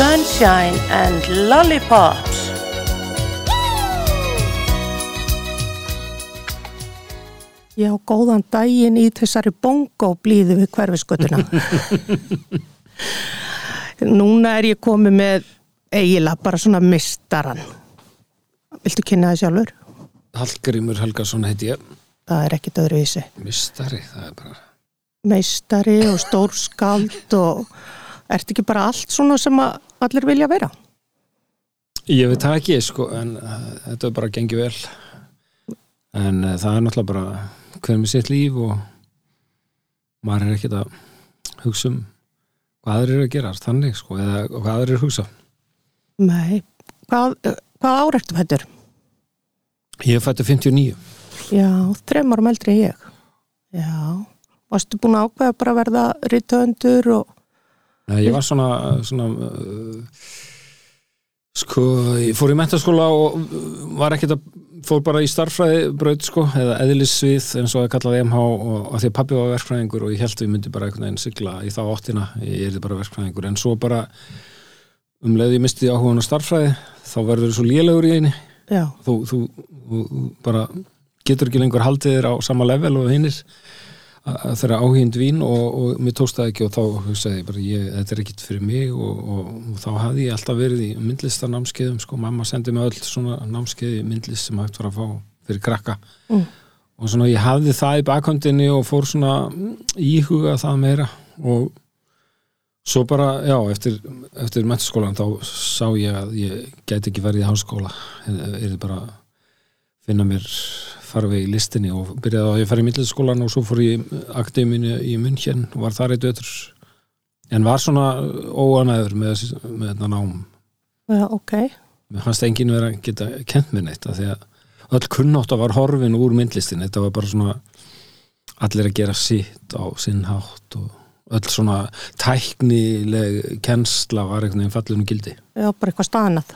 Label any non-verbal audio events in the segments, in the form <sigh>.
Sunshine and Lollipops. Já, góðan daginn í þessari bongo blíðu við hverfiskötuna. <laughs> Núna er ég komið með eiginlega bara svona mistaran. Viltu kynna það sjálfur? Hallgrímur Helgason heiti ég Það er ekkit öðruvísi. Mistari, það er bara Meistari og stórskáld og ert ekki bara allt svona sem að allir vilja vera? Ég veit það ekki, sko, en uh, þetta er bara gengið vel en uh, það er náttúrulega bara hver með sitt líf og maður er ekkert að hugsa um hvað aðrir eru að gera þannig, sko, eða hvað aðrir eru að hugsa Nei. Hvað, hvað ár ertu fættur? Ég fættu 59 Já, þrem árum eldri ég. Já. Varstu búin að ákveða bara að verða rítöfundur og... Ég var svona, svona uh, sko, ég fór í mentaskóla og uh, var ekkert að fór bara í starffræði braut sko, eða eðlissvið eins og að kallaði MH og að því að pabbi var verkfræðingur og ég held að ég myndi bara einhvern veginn sigla í þá áttina, ég er bara verkfræðingur. En svo bara um leið ég misti áhugan á starffræði, þá verður þú svo lélegur í eini, þú, þú, þú bara getur ekki lengur haldið þér á sama level og hinnir þeirra áhýnd vín og, og mér tókst það ekki og þá hugsaði ég bara ég, þetta er ekkit fyrir mig og, og, og þá hafði ég alltaf verið í myndlistarnámskeiðum sko, mamma sendi mig öll svona námskeiði myndlist sem hægt var að fá fyrir krakka Mm. og svona ég hafði það í bakhöndinni og fór svona íhuga það meira og svo bara, já, eftir, eftir mentaskólan þá sá ég að ég gæti ekki verið í háskóla er þið bara finna mér farveg í listinni og byrjaði að ég fara í milliskólan og svo fór ég í akademinu í München og var þar eitt ötur en var svona óanæður með, með þetta nám Já, ok. mér fannst enginn vera að geta kent mér neitt af því að öll kunnátt var horfin úr myndlistin, þetta var bara svona allir að gera sitt á sinn hátt og öll svona tæknileg kennsla var einhvern veginn fallinu gildi Já, bara eitthvað staðnað.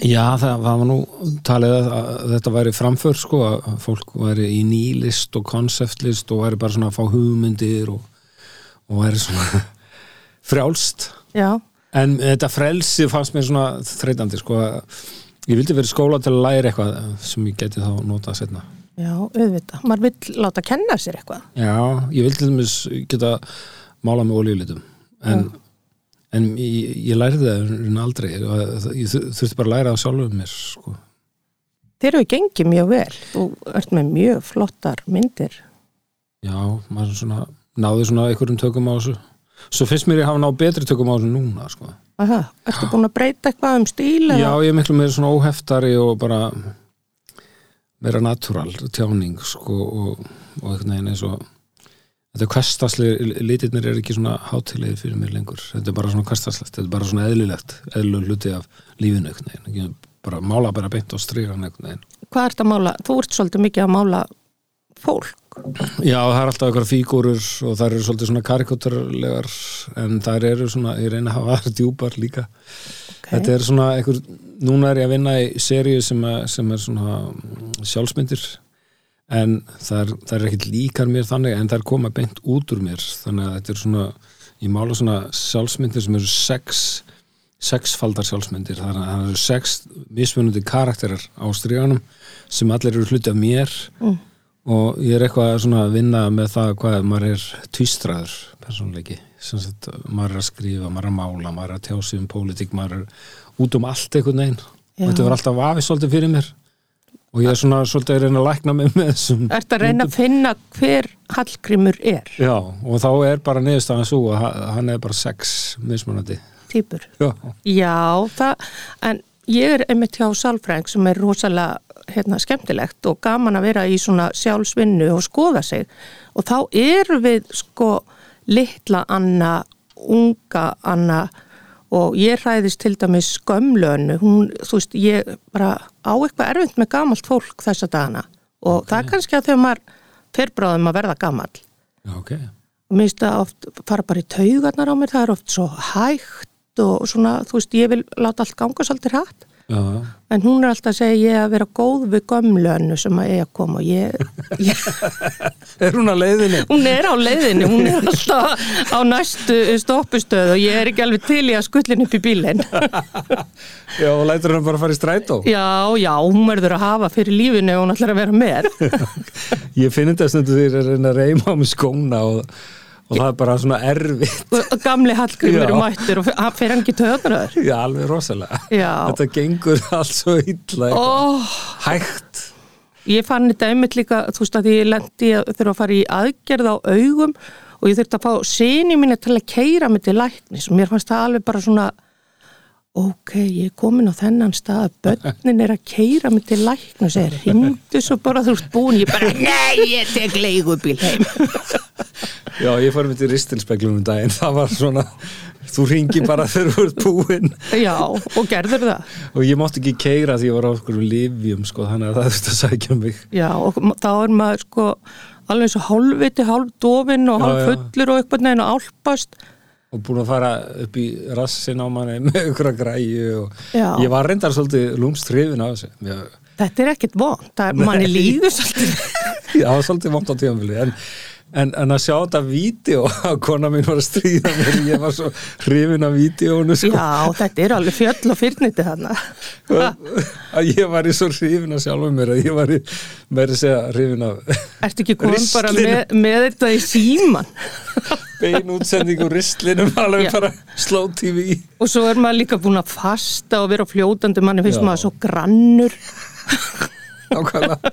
Já, það var nú talið að, þetta væri framför sko, að fólk væri í nýlist og konseptlist og væri bara svona að fá hugmyndir og, og væri svona <laughs> frjálst. Já, en þetta frelsi fannst mér svona þreytandi sko, ég vildi verið skóla til að læra eitthvað sem ég geti þá notað setna já, auðvitað. Maður vill láta kenna sér eitthvað. Já, ég vildi geta mála með olíulitum. En, en ég, ég lærði það aldrei ég þurfti bara að læra það sjálfum mér sko Þeir eru gengið mjög vel. Þú ert með mjög flottar myndir. Já, maður svona náði svona einhverjum tökum á þessu Svo finnst mér ég hafa náð betri tökum á þessu núna sko. Aha, ertu búin að breyta eitthvað um stíl? eða? Já, ég er miklu meira svona óheftari og bara meira natúral tjáning sko, og, og veginn eins og þetta er kvestaslega litirnir er ekki svona hátilegir fyrir mér lengur þetta er bara svona kvestaslegt, þetta er bara svona eðlilegt eðlilegt hluti af lífinu Ekki bara mála bara beint stríðan einhvern veginn Hvað ert að mála? Þú ert svolítið mikið að mála fólk. Já, það er alltaf eitthvað fígúrur og það eru svolítið svona karikatúrlegar en það eru svona, ég reyna að hafa djúpar líka. Okay. Þetta er svona einhver, núna er ég að vinna í seríu sem, sem er svona sjálfsmyndir en það er, er ekkert líkar mér þannig en það er koma beint út úr mér. Þannig að þetta er svona, ég mála svona sjálfsmyndir sem eru sex sexfaldar sjálfsmyndir. Þannig að það eru sex mismunandi karakterar á stríðanum sem allir eru hluti af mér. Mm. og ég er eitthvað svona að vinna með það hvað maður er tvístraður persónleiki, sem sagt maður er að skrifa, maður er að mála, maður er að tjá sig um pólitík, maður er út um allt einhvern veginn. Já. og þetta var alltaf vafið svolítið fyrir mér og ég er svona svolítið að reyna að lækna mig með þessum Ert að reyna að finna hver Hallgrímur er, Já, og þá er bara niðurstaðan svo að ha- hann er bara sex mismunandi. Týpur. Já, Já, það, en ég er einmitt hjá sálfræðing sem er rosalega hérna, skemmtilegt og gaman að vera í svona sjálfsvinnu og skoða sig. Og þá erum við sko litla Anna, unga Anna og ég hræðist til dæmis skömmlönu, hún, þú veist, ég bara á eitthvað erfitt með gamalt fólk þessa dagana. Og það er kannski að þegar maður fer bráðum að verða gamall. Já, ok. Mér finnst það oft fara bara í taugarnar á mér, það er oft svo hægt og svona, þú veist, ég vil láta allt ganga svolítið hratt, Já, en hún er alltaf að segja ég að vera góð við gömlönu sem að eiga að koma og ég <laughs> er hún að leiðinni? Hún er á leiðinni, hún er alltaf á næstu stoppustöð og ég er ekki alveg til í að skullin upp í bílinn. <laughs> Já, og lætur hann bara að fara í strætó? Já, já, hún verður að hafa fyrir lífinu og hún ætlar að vera með. <laughs> ég finn þetta stundu því að reyna að reyma á mig skóna og, og það er bara svona erfitt. Gamli Hallgrim eru mættur og fyrir hann ekki töðnaður. Já, alveg rosalega. Já. Þetta gengur allt svo illa. Oh. Hægt. Ég fann þetta einmitt líka, þú veist að ég lendi að þurfa að fara í aðgerð á augum og ég þurfti að fá síni mín til að keira mig til læknis og mér fannst það alveg bara svona ok, ég er komin á þennan stað börnin er að keira mig til læknis og segir, <laughs> hingdu svo bara þú ert búin ég bara, nei, ég tek leigubíl. Heim Já, ég fór með til ristilspeglum um daginn, það var svona þú ringi bara þegar þú ert búinn. Já, og gerður það? Og ég mátti ekki keira því ég var á okkur livjum sko, þannig að það þurfti að sækja mig. Já, og þá er maður sko alveg eins og hálfviti, hálfdofin og hálffullur og eitthvað neina álpast og búin að fara upp í rassin á manni með ykkur að græju og Já. ég var reyndar svolítið lúmst hrifin á þessu Já. Þetta er ekkit vond, manni líður svolítið <laughs> það var svolítið vond á tímanfili en En, en að sjá þetta vídeo <laughs> að kona mín var að stríða mér ég var svo hrifin af vídeónu sko. Já, þetta er alveg fjöll og fyrniti þarna <laughs> að ég var í svo hrifin af sjálfum mér að ég var í, að segja hrifin af <laughs> Ertu ekki komin bara með, með þetta í síman? Bein útsending úr ristlinum alveg Já. bara slow tv Og svo er maður líka búin að fasta og vera fljótandi manni finnst Já. maður svo grannur Ákvæmlega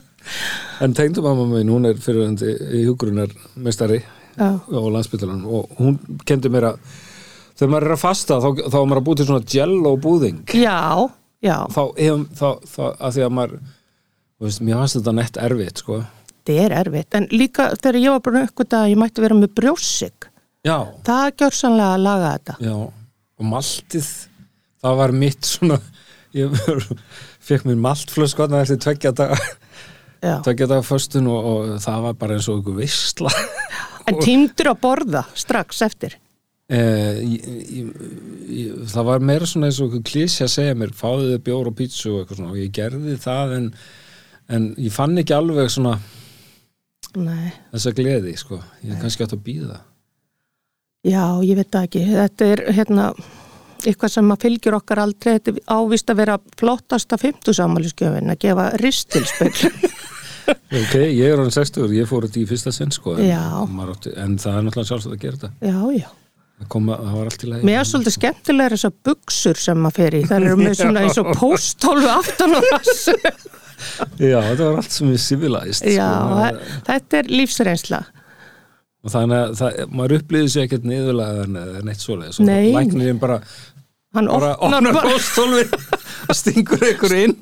En tengdumamma minn, hún er fyriröndi í hugrunar mestari á landsbytalan og hún kendi mér að þegar maður er að fasta þá, þá er maður að búið til svona jello búðing. Já, já. Þá, hef, þá, þá að því að maður veist, mér fannst þetta nett erfitt sko. Þetta er erfitt, en líka þegar ég var bara eitthvað að ég mætti vera með brjósik Já. Það gjör sannlega að laga þetta. Já, og maltið það var mitt svona ég <laughs> fekk mér maltflöskotna eftir tveggja daga það geta föstun og, og það var bara eins og einhver vissla <laughs> En týmdur að borða strax eftir? Eh, ég, ég, það var meira svona eins og klísja að segja mér fáðið bjór og pítsu og eitthvað svona. Og ég gerði það en, en ég fann ekki alveg svona Nei. þessa gleði sko. Ég er kannski átt að býða Já, ég veit það ekki. Þetta er hérna eitthvað sem að fylgjur okkar aldrei. Þetta ávist að vera flottasta fymtusamaliskjöfin að gefa ristilspegl. <laughs> Ok, ég er án 60 ég fór þetta í fyrsta sinn sko en, en það er náttúrulega sjálfsagt að gera þetta. Já, já. Koma, Mér er svolítið skemmtilega þessar buksur sem maður fer í. Það eru með <laughs> svona eins og póstólfu aftan og rassu <laughs> Já, þetta var allt sem civilized Já, sko. þetta er lífsreynsla og þannig að það, maður upplýði sér ekkert niðurlega eða neitt svoleið Nei. Læknirinn bara hann bara opnar póstólfi og stingur ykkur inn.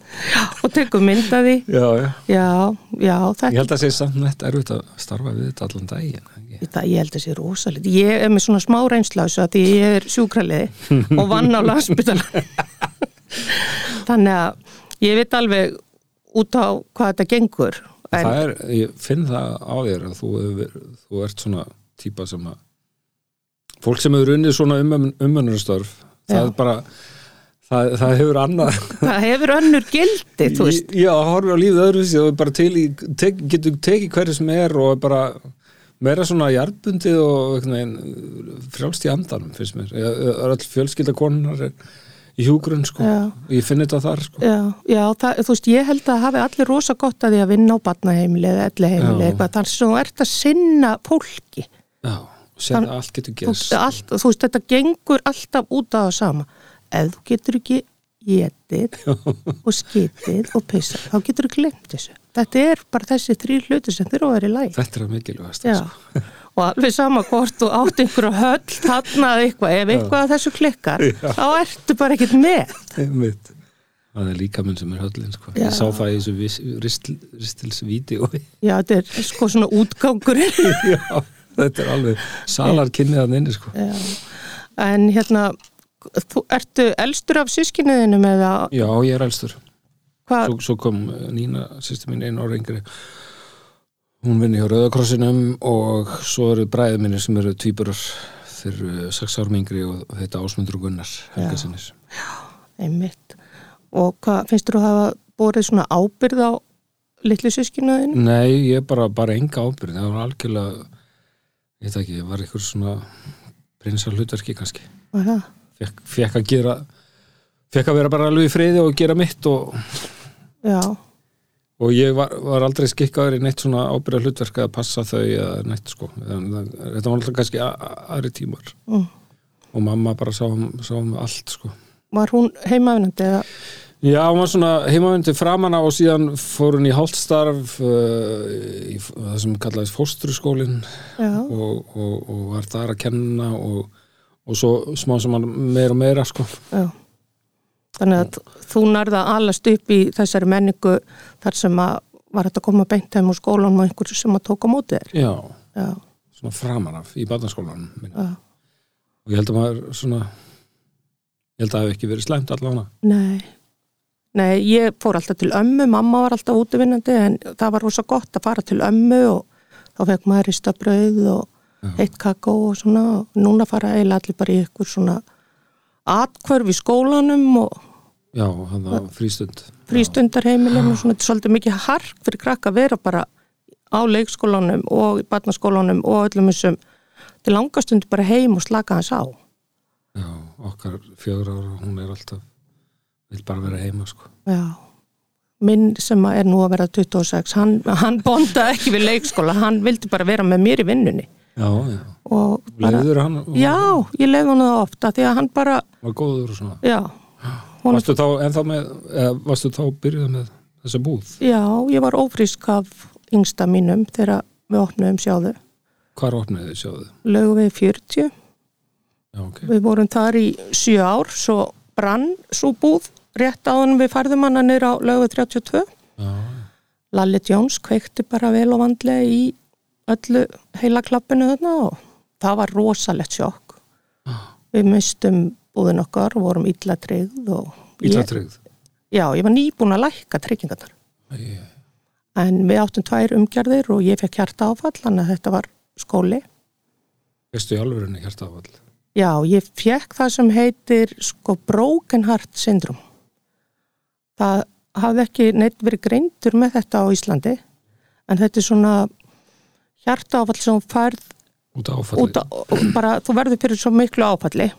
Og tekur myndaði já, já. Já, ég held að það sé samt nett erfitt að starfa við þetta allan daginn það, ég held að það sé rosalit ég er með svona smá reynslaus að ég er sjúkraliði og vann á landsbytala <laughs> þannig að ég veit alveg út á hvað þetta gengur en... það er, ég finn það á þér að þú, þú ert svona típa sem að fólk sem hefur unnið svona umönnurstörf um, það er bara það, það hefur annað. Það hefur önnur gildi, þú veist. já, horfið á lífið öðruvísi og bara til í tek, getur tekið hverju sem er og bara meira svona hjartbundið og frjálst í andanum finnst mér, öll fjölskyldakonunar er í hjúgrunn sko, já. ég finn þetta þar sko. Já, já það, þú veist, ég held að hafi allir rosa gott að því að vinna á batnaheimili eða elli heimili eitthvað, þannig að þú ert að sinna fólki. Já, og segja að allt getur gerst allt, Þú veist, þetta gengur alltaf út á það sama. Ef þú getur ekki getið og skitið og pissað, þá getur þú glemt þessu. Þetta er bara þessi þrý hluti sem þurfa að vera í læg Þetta er að mikilvægast <laughs> og alveg sama hvort þú átt einhverju höll þannað eitthvað, ef eitthvað að þessu klikkar Já. þá ertu bara ekkit með. Einmitt. Það er líka minn sem er höllin sko. ég sá það í þessu ristilsvídeói. Já, þetta er sko svona útgangurinn <laughs> Já, þetta er alveg salarkynniðan inni sko. En hérna þú, ertu elstur af sískinniðinu með að Já, ég er elstur. Svo, svo kom Nína, sýsti mín einu ára yngri hún vinni hjá Rauðakrossinum og svo eru bræðið minni sem eru tvíburar. Þeir eru sex árum yngri og þetta ásmundur og gunnar helgasinnis Já, einmitt. Og hvað finnst þú að hafa borðið svona ábyrð á litlu sískinaðinu? Nei, ég bara, bara enga ábyrð það var algjörlega ég veit ekki, ég var einhver svona prinsar hlutverki kannski það? fekk, fekk að gera fekk að vera bara alveg í friði og gera mitt og, Já, og ég var, var aldrei skikkaður í neitt svona ábyrða hlutverk að passa þau eða neitt sko en, þetta var alltaf kannski aðri tímar Mm. og mamma bara sá um, sá um allt sko var hún heimavinandi eða? Já, hún var svona heimavundi framanna og síðan fór hún í hálfstarf uh, í það sem kallaðist fóstruskólin Já, og, og, og var þar að kenna og, og svo smá sem hann meira og meira sko. já. Þannig að þú nærða alast upp í þessari menningu þar sem að var þetta að koma beint heim úr skólanum og einhverju sem að tóka mótið þér. Já, Já, svona framan af í barnaskólanum og ég held að maður svona ég held að það hef ekki verið slæmt allavega Nei. Nei, ég fór alltaf til ömmu, mamma var alltaf útvinnandi en það var rosa gott að fara til ömmu og þá fekk maður ristabrauð og Já. heitt kakó og svona og núna fara eiginlega allir bara í ykkur svona atkvörf í skólanum og Já, hann það frístund frístundarheimilum og svona, þetta er svolítið mikið hark fyrir krakka að vera bara á leikskólanum og barnaskólanum og öllum þessum til langastundi bara heim og slaka hans á. Já, okkar fjögur ára hún er alltaf vil bara vera heima sko. Já. Minn sem er nú að vera 26, hann, hann bondaði ekki við leikskóla, hann vildi bara vera með mér í vinnunni. Já, já, Og bara, leiður hann já, ég leiði hann það ofta því að hann bara, var góður og svona já, hún, Varstu þá ennþá með, eða varstu þá byrjuð með þessa búð? já, ég var ófrísk af yngsta mínum þegar við opnuðum sjáðu. Hvar opniði þið sjáðu? Lögum við 40 Já, ok. Við vorum þar í sjö ár, svo brann svo búð, rétt áðan við færðum hana niður á lögu 32. Já, Lalli Jones kveikti bara vel og vandlega í öllu heila klappinu þarna og það var rosalegt sjokk. Við mistum búðin okkar vorum ég, tryggð. já, ég var nýbúin að lækka tryggingarnar. Æ, En við áttum tvær umgjörðir og ég fekk hjarta áfall, þannig að þetta var skóli. Veistu í alvörinni hjartafall? Já, ég fekk það sem heitir sko broken heart syndrome. Það hafði ekki neitt verið greindur með þetta á Íslandi en þetta er svona hjartaáfall sem þú færð Út af áfalli? út og bara þú verður fyrir svo miklu áfalli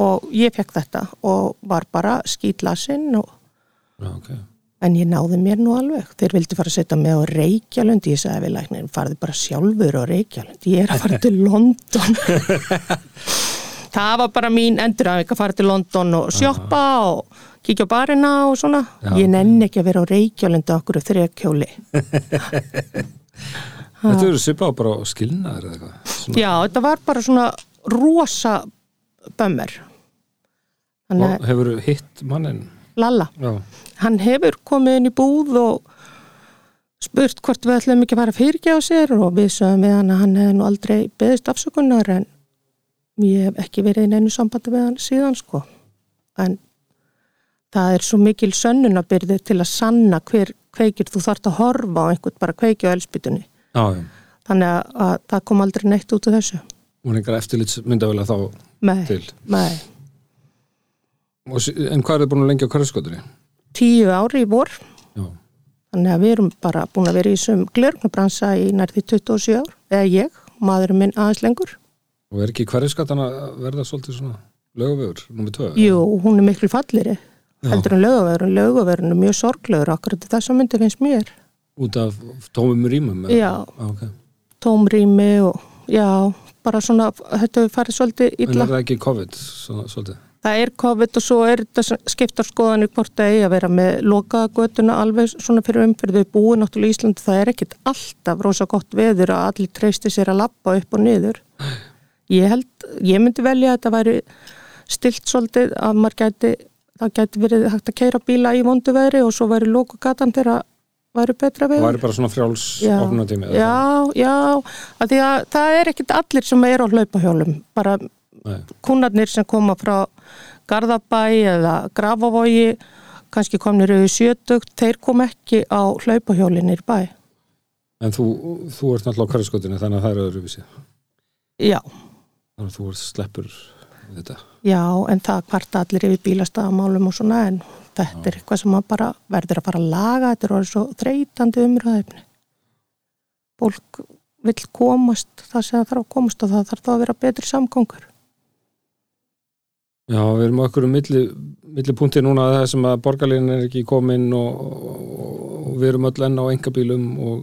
og ég fekk þetta og var bara skýtlasinn og Já, ok. En ég náði mér nú alveg. Þeir vildi fara að setja mig á Reykjalund. Ég sagði við læknir, farði bara sjálfur á Reykjalund. Ég er að fara til London. <laughs> það var bara mín endur að fara til London og sjoppa og kíkja á barina og svona. Já. Ég nenni ekki að vera á Reykjalund á okkur þrjakjóli. <laughs> Þetta eru svipað bara á skilnaður eða eitthvað? Já, þetta var bara svona rosa og hefur hitt mannin? Lalla. Já, hann hefur komið inn í búð og spurt hvort við ætlum ekki að fara að fyrirgjá sér og við sögum við hann að hann hefði nú aldrei beðist afsökunar en ég hef ekki verið í neinu sambandi við hann síðan sko en það er svo mikil sönnunabyrði til að sanna hver kveikir þú þarft að horfa á einhvern bara kveiki á elspytunni já, já. þannig að, að það kom aldrei neitt út af þessu Hún er einhver eftirlits myndavel þá Nei, til. nei, Og, en hvað er þið búin að lengja á hverjaskotunni? tíu ári í vor Já, Þannig að við erum bara búin að vera í þessum glörgnabransa í nærði 27 ár, eða ég, maðurinn minn aðeins lengur. og er ekki hverjaskatan að verða svolítið svona lögavögur, nummið tvö? Jú, hún er miklu falliri, heldur en lögavörun. Lögavörun er mjög sorglegur, akkurat þess að myndi finnst mér. Út af tómum rýmum? Já. ok. Tómrými og, já, bara svona, þetta hefur farið svolítið En illa. er það ekki COVID svolítið? Það er COVID og svo er þetta skiptar skoðanir hvort það eigi að vera með lokaða götuna alveg svona fyrir umfyrðu búið náttúrulega í Íslandi. Það er ekkit alltaf rosa gott veður að allir treysti sér að lappa upp og niður. Ég held, ég myndi velja að þetta væri stilt svolítið að maður gæti, það gæti verið hægt að keira bíla í vondu veðri og svo væri loku gatan þegar væri betra veður. væri bara svona frjáls Já, opnunatími? já, já, að því að það er ekkit allir sem er á hlaupahjólum, bara Nei. kúnarnir sem koma frá Garðabæ eða Grafavogi kannski komnir auðvitað sjötugt þeir kom ekki á hlaupahjólinir bæ En þú, þú ert náttúrulega á hverjaskotunni þannig að það er öðruvísi. já, Þannig að þú ert sleppur þetta. Já, en það kvarta allir yfir bílastæðamálum og svona en þetta er eitthvað sem maður bara verður að fara að laga, þetta er svo þreytandi umræðefni. Fólk vill komast það sem það þarf að komast og það þarf þá að vera betri samgöngur. Já, við erum okkur um milli, milli punkti núna það sem að borgarlegin er ekki komin og, og við erum öll enn á engabílum og,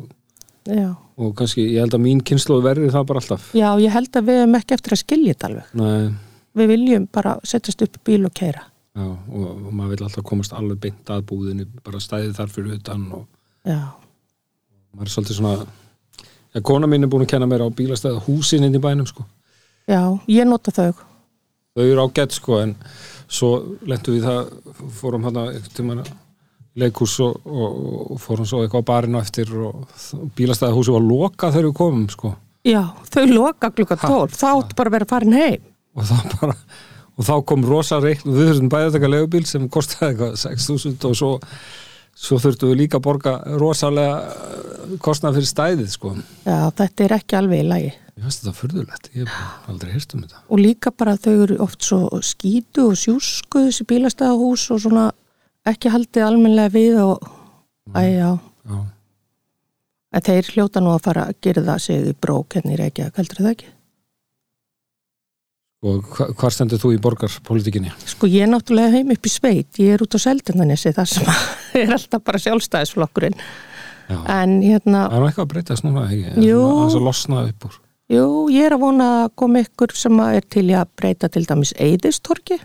og kannski, ég held að mín kynslu verði það bara alltaf. Já, ég held að við hefum ekki eftir að skilja þetta alveg. Nei, Við viljum bara setjast upp í bíl og keira. Já, og, og maður vil alltaf komast alveg beint að búðinu, bara stæði þar fyrir utan og Já, maður er svolítið svona, já, kona mín er búin að kenna mér á bílastæða húsin inn í bænum, sko. já, ég nota þau. Þau eru ágætt, sko, en svo lentum við það, fórum hann að tíma leikús og, og, og fórum svo eitthvað á barinu eftir og bílastæða húsi var loka þegar við komum, sko. Já, þau loka klukka 12, þá áttu bara að vera farin heim. og það bara og þá kom rosa reikn við þurfum bæðið að taka legubíl sem kostiði eitthvað 6.000 og svo, svo þurftum við líka að borga rosalega eh, kostnað fyrir stæðið sko. Já, þetta er ekki alveg í lagi. ég finnst þetta furðulegt, ég hef aldrei hýrt um þetta. Og líka bara þau eru oft svo skítu og sjúsku þessi bílastæðahús og svona ekki haldið almennilega við og en þeir hljóta nú að fara að gera það í brók henni í Reykjavík, heldur það ekki? Og hva, hvar stendur þú í borgarpolitikinni? Sko ég er náttúrulega heim upp í sveit, ég er út á Seldendanesi þar sem <laughs> er alltaf bara sjálfstæðisflokkurinn, Já, en hérna, það er eitthvað að breytast núna ekki? Jú. það er svo losnað upp úr. Jú, ég er að vona að koma ykkur sem að er til að breyta til dæmis Eidistorki,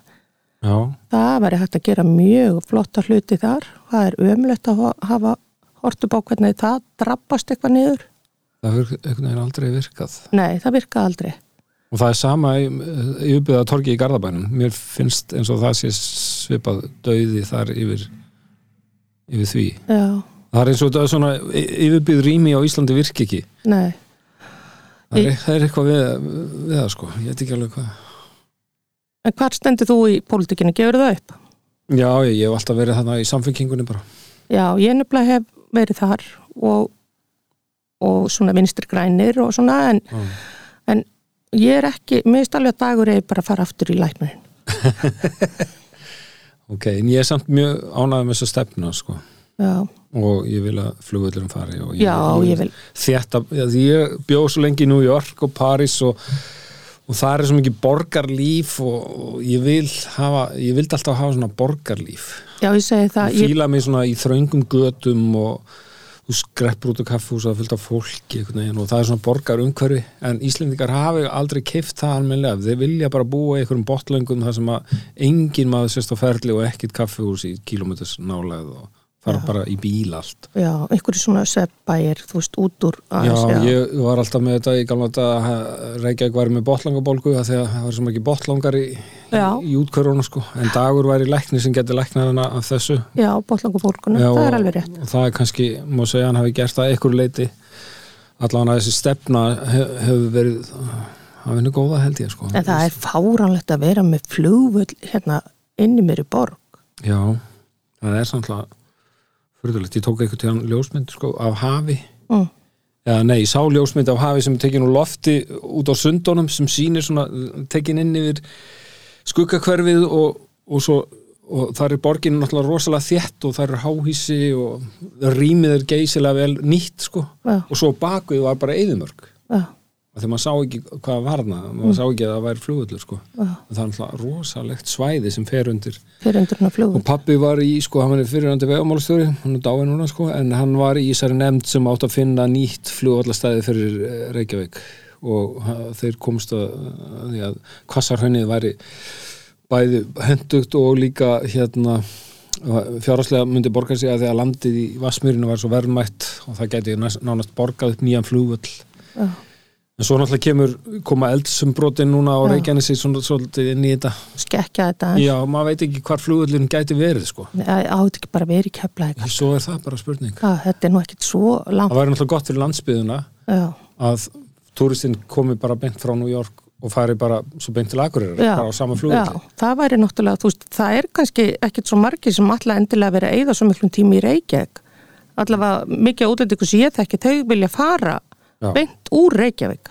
já, það væri hægt að gera mjög flotta hluti þar, það er ömlegt að ha- hafa hortu bá hvernig það drabbast eitthvað niður, það veginn aldrei virkað. Nei það virka aldrei. Og það er sama í, í uppbyggða torgi í Garðabænum mér finnst eins og það sé svipað dauði þar yfir yfir því Já, Það er eins og er svona yfirbyggð rými á Íslandi virki ekki. nei. Það er, það er eitthvað við, við það sko. Ég veit ekki alveg hvað. En hvar stendur þú í pólitíkinu? Gefur það upp? Já, ég, ég hef alltaf verið þarna í samfengingunni bara. Já, ég nefnilega hef verið þar og, og svona vinstri grænir og svona en, Já. Ég er ekki, mér finnst alveg að dagur eða bara að fara aftur í læknunin. <laughs> Ok, en ég er samt mjög ánægð með þessa stefna sko. Já, Og ég vil að flugvöldurum fari. og já, ég vil, Þetta, ég bjóð svo lengi í New York og Paris og, og það er svo mikið borgarlíf og, og ég vil hafa, ég vildi alltaf hafa svona borgarlíf. já, ég segi það, ég, fíla mig svona í þröngum götum og þú skreppur út á kaffhús það fylgta fólki og það er svona borgar umhverfi en Íslendingar hafi aldrei keift það almennilega, þeir vilja bara búa í einhverjum botlöngum þar sem að engin maður sérst á ferli og ekkit kaffhús í kilómeters nálega og fara Já. bara í bíl allt já, einhverju svona seppbæir, þú veist, út úr Já, aðeins, ég var alltaf með þetta í gamla þetta að Reykjavík væri með botlangabólgu að það var svo mikið botlangar í, Já. í útköruna sko en dagur væri lækni sem getur læknað hana af þessu já, Já, það er alveg rétt. og það er kannski, má segja hann hafi gert það einhver leiti allan að þessi stefna hef- hefur verið hafa henni góða held ég sko En það er fáránlegt að vera með flugvöld hérna inni mér í borg. já, það er samtla fyrðulegt, ég tók eitthvað til hann ljósmynd sko, af hafi. Mm. eða nei, ég sá ljósmynd af hafi sem er tekin úr lofti út á sundunum sem sýnir svona, tekin inn yfir skuggakverfið og, og svo og þar er borginu náttúrulega rosalega þétt og þar er háhísi og rýmið er geysilega vel nýtt sko. Já, og svo bakvið var bara eyðumörk já, þegar maður sá ekki hvað var þarna maður sá ekki að það væri flugullur sko. Já, það er náttúrulega rosalegt svæði sem fer undir. Og flugvöld. pappi var í, sko, hann var fyrirhandi vegamálastjóri, hann er dáin núna sko en hann var í þessari nefnd sem átt að finna nýtt flugvallastæði fyrir eh, Reykjavík. Og þeir komst að, að kvassarhönnið væri bæði hendugt og líka hérna fjárháslega myndi borga sig að því að landið í Vassmýrinu var svo verðmætt og það gæti nánast borgað upp nýjan flugvöll. Já, en svo náttúrulega kemur koma eldsumbrotin núna á Já. Reykjanesi svona svolítið inn í þetta skekja þetta já, maður veit ekki hvar flugvöllin gæti verið sko átt ekki bara verið kefla eitthvað. svo er það bara spurning Þetta er nú ekkit svo langt. það væri náttúrulega gott fyrir landsbyðuna Já, að túristinn komi bara beint frá New York og fari bara svo beint til Akureyrar Já. bara á sama já, flugvöldi það væri náttúrulega, þú veist, það er kannski ekkit svo margir sem alltaf endilega verið að eyða svo miklum tími í Reykjavík. Allavega mikið útlendingu sem ég þekki, þau vilja fara Já. beint úr Reykjavík.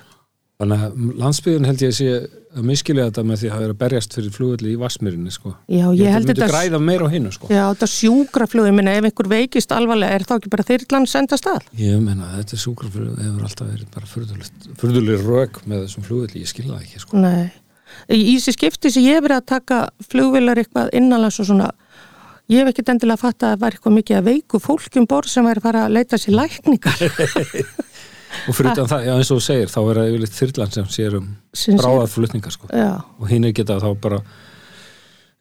þannig að landsbyðin held ég að sé að miskilja þetta með því að það er að berjast fyrir flugvelli í Vassmýrinni sko. Já, ég held þetta þetta græða meira á hinnu sko. Já, þetta sjúkraflug, ég minna ef einhver veikist alvarlega er þá ekki bara þyrlan senda stað ég menna þetta er sjúkraflug hefur alltaf verið bara fyrðuleg rög með þessum flugvelli, ég skilja það ekki sko. Nei, í þessi skipti sem ég hef verið að taka flugvilar eitthvað innanlands og svona ég hef ekkert endilega fatt að það var eitthvað mikið að veiku fólkjum borð sem væri að fara að leita sér lækningar <laughs> og fyrir utan það, já eins og þú segir þá er það yfirleitt þyrlan sem sér um bráðar flutningar sko. Já, og hinn er geta þá bara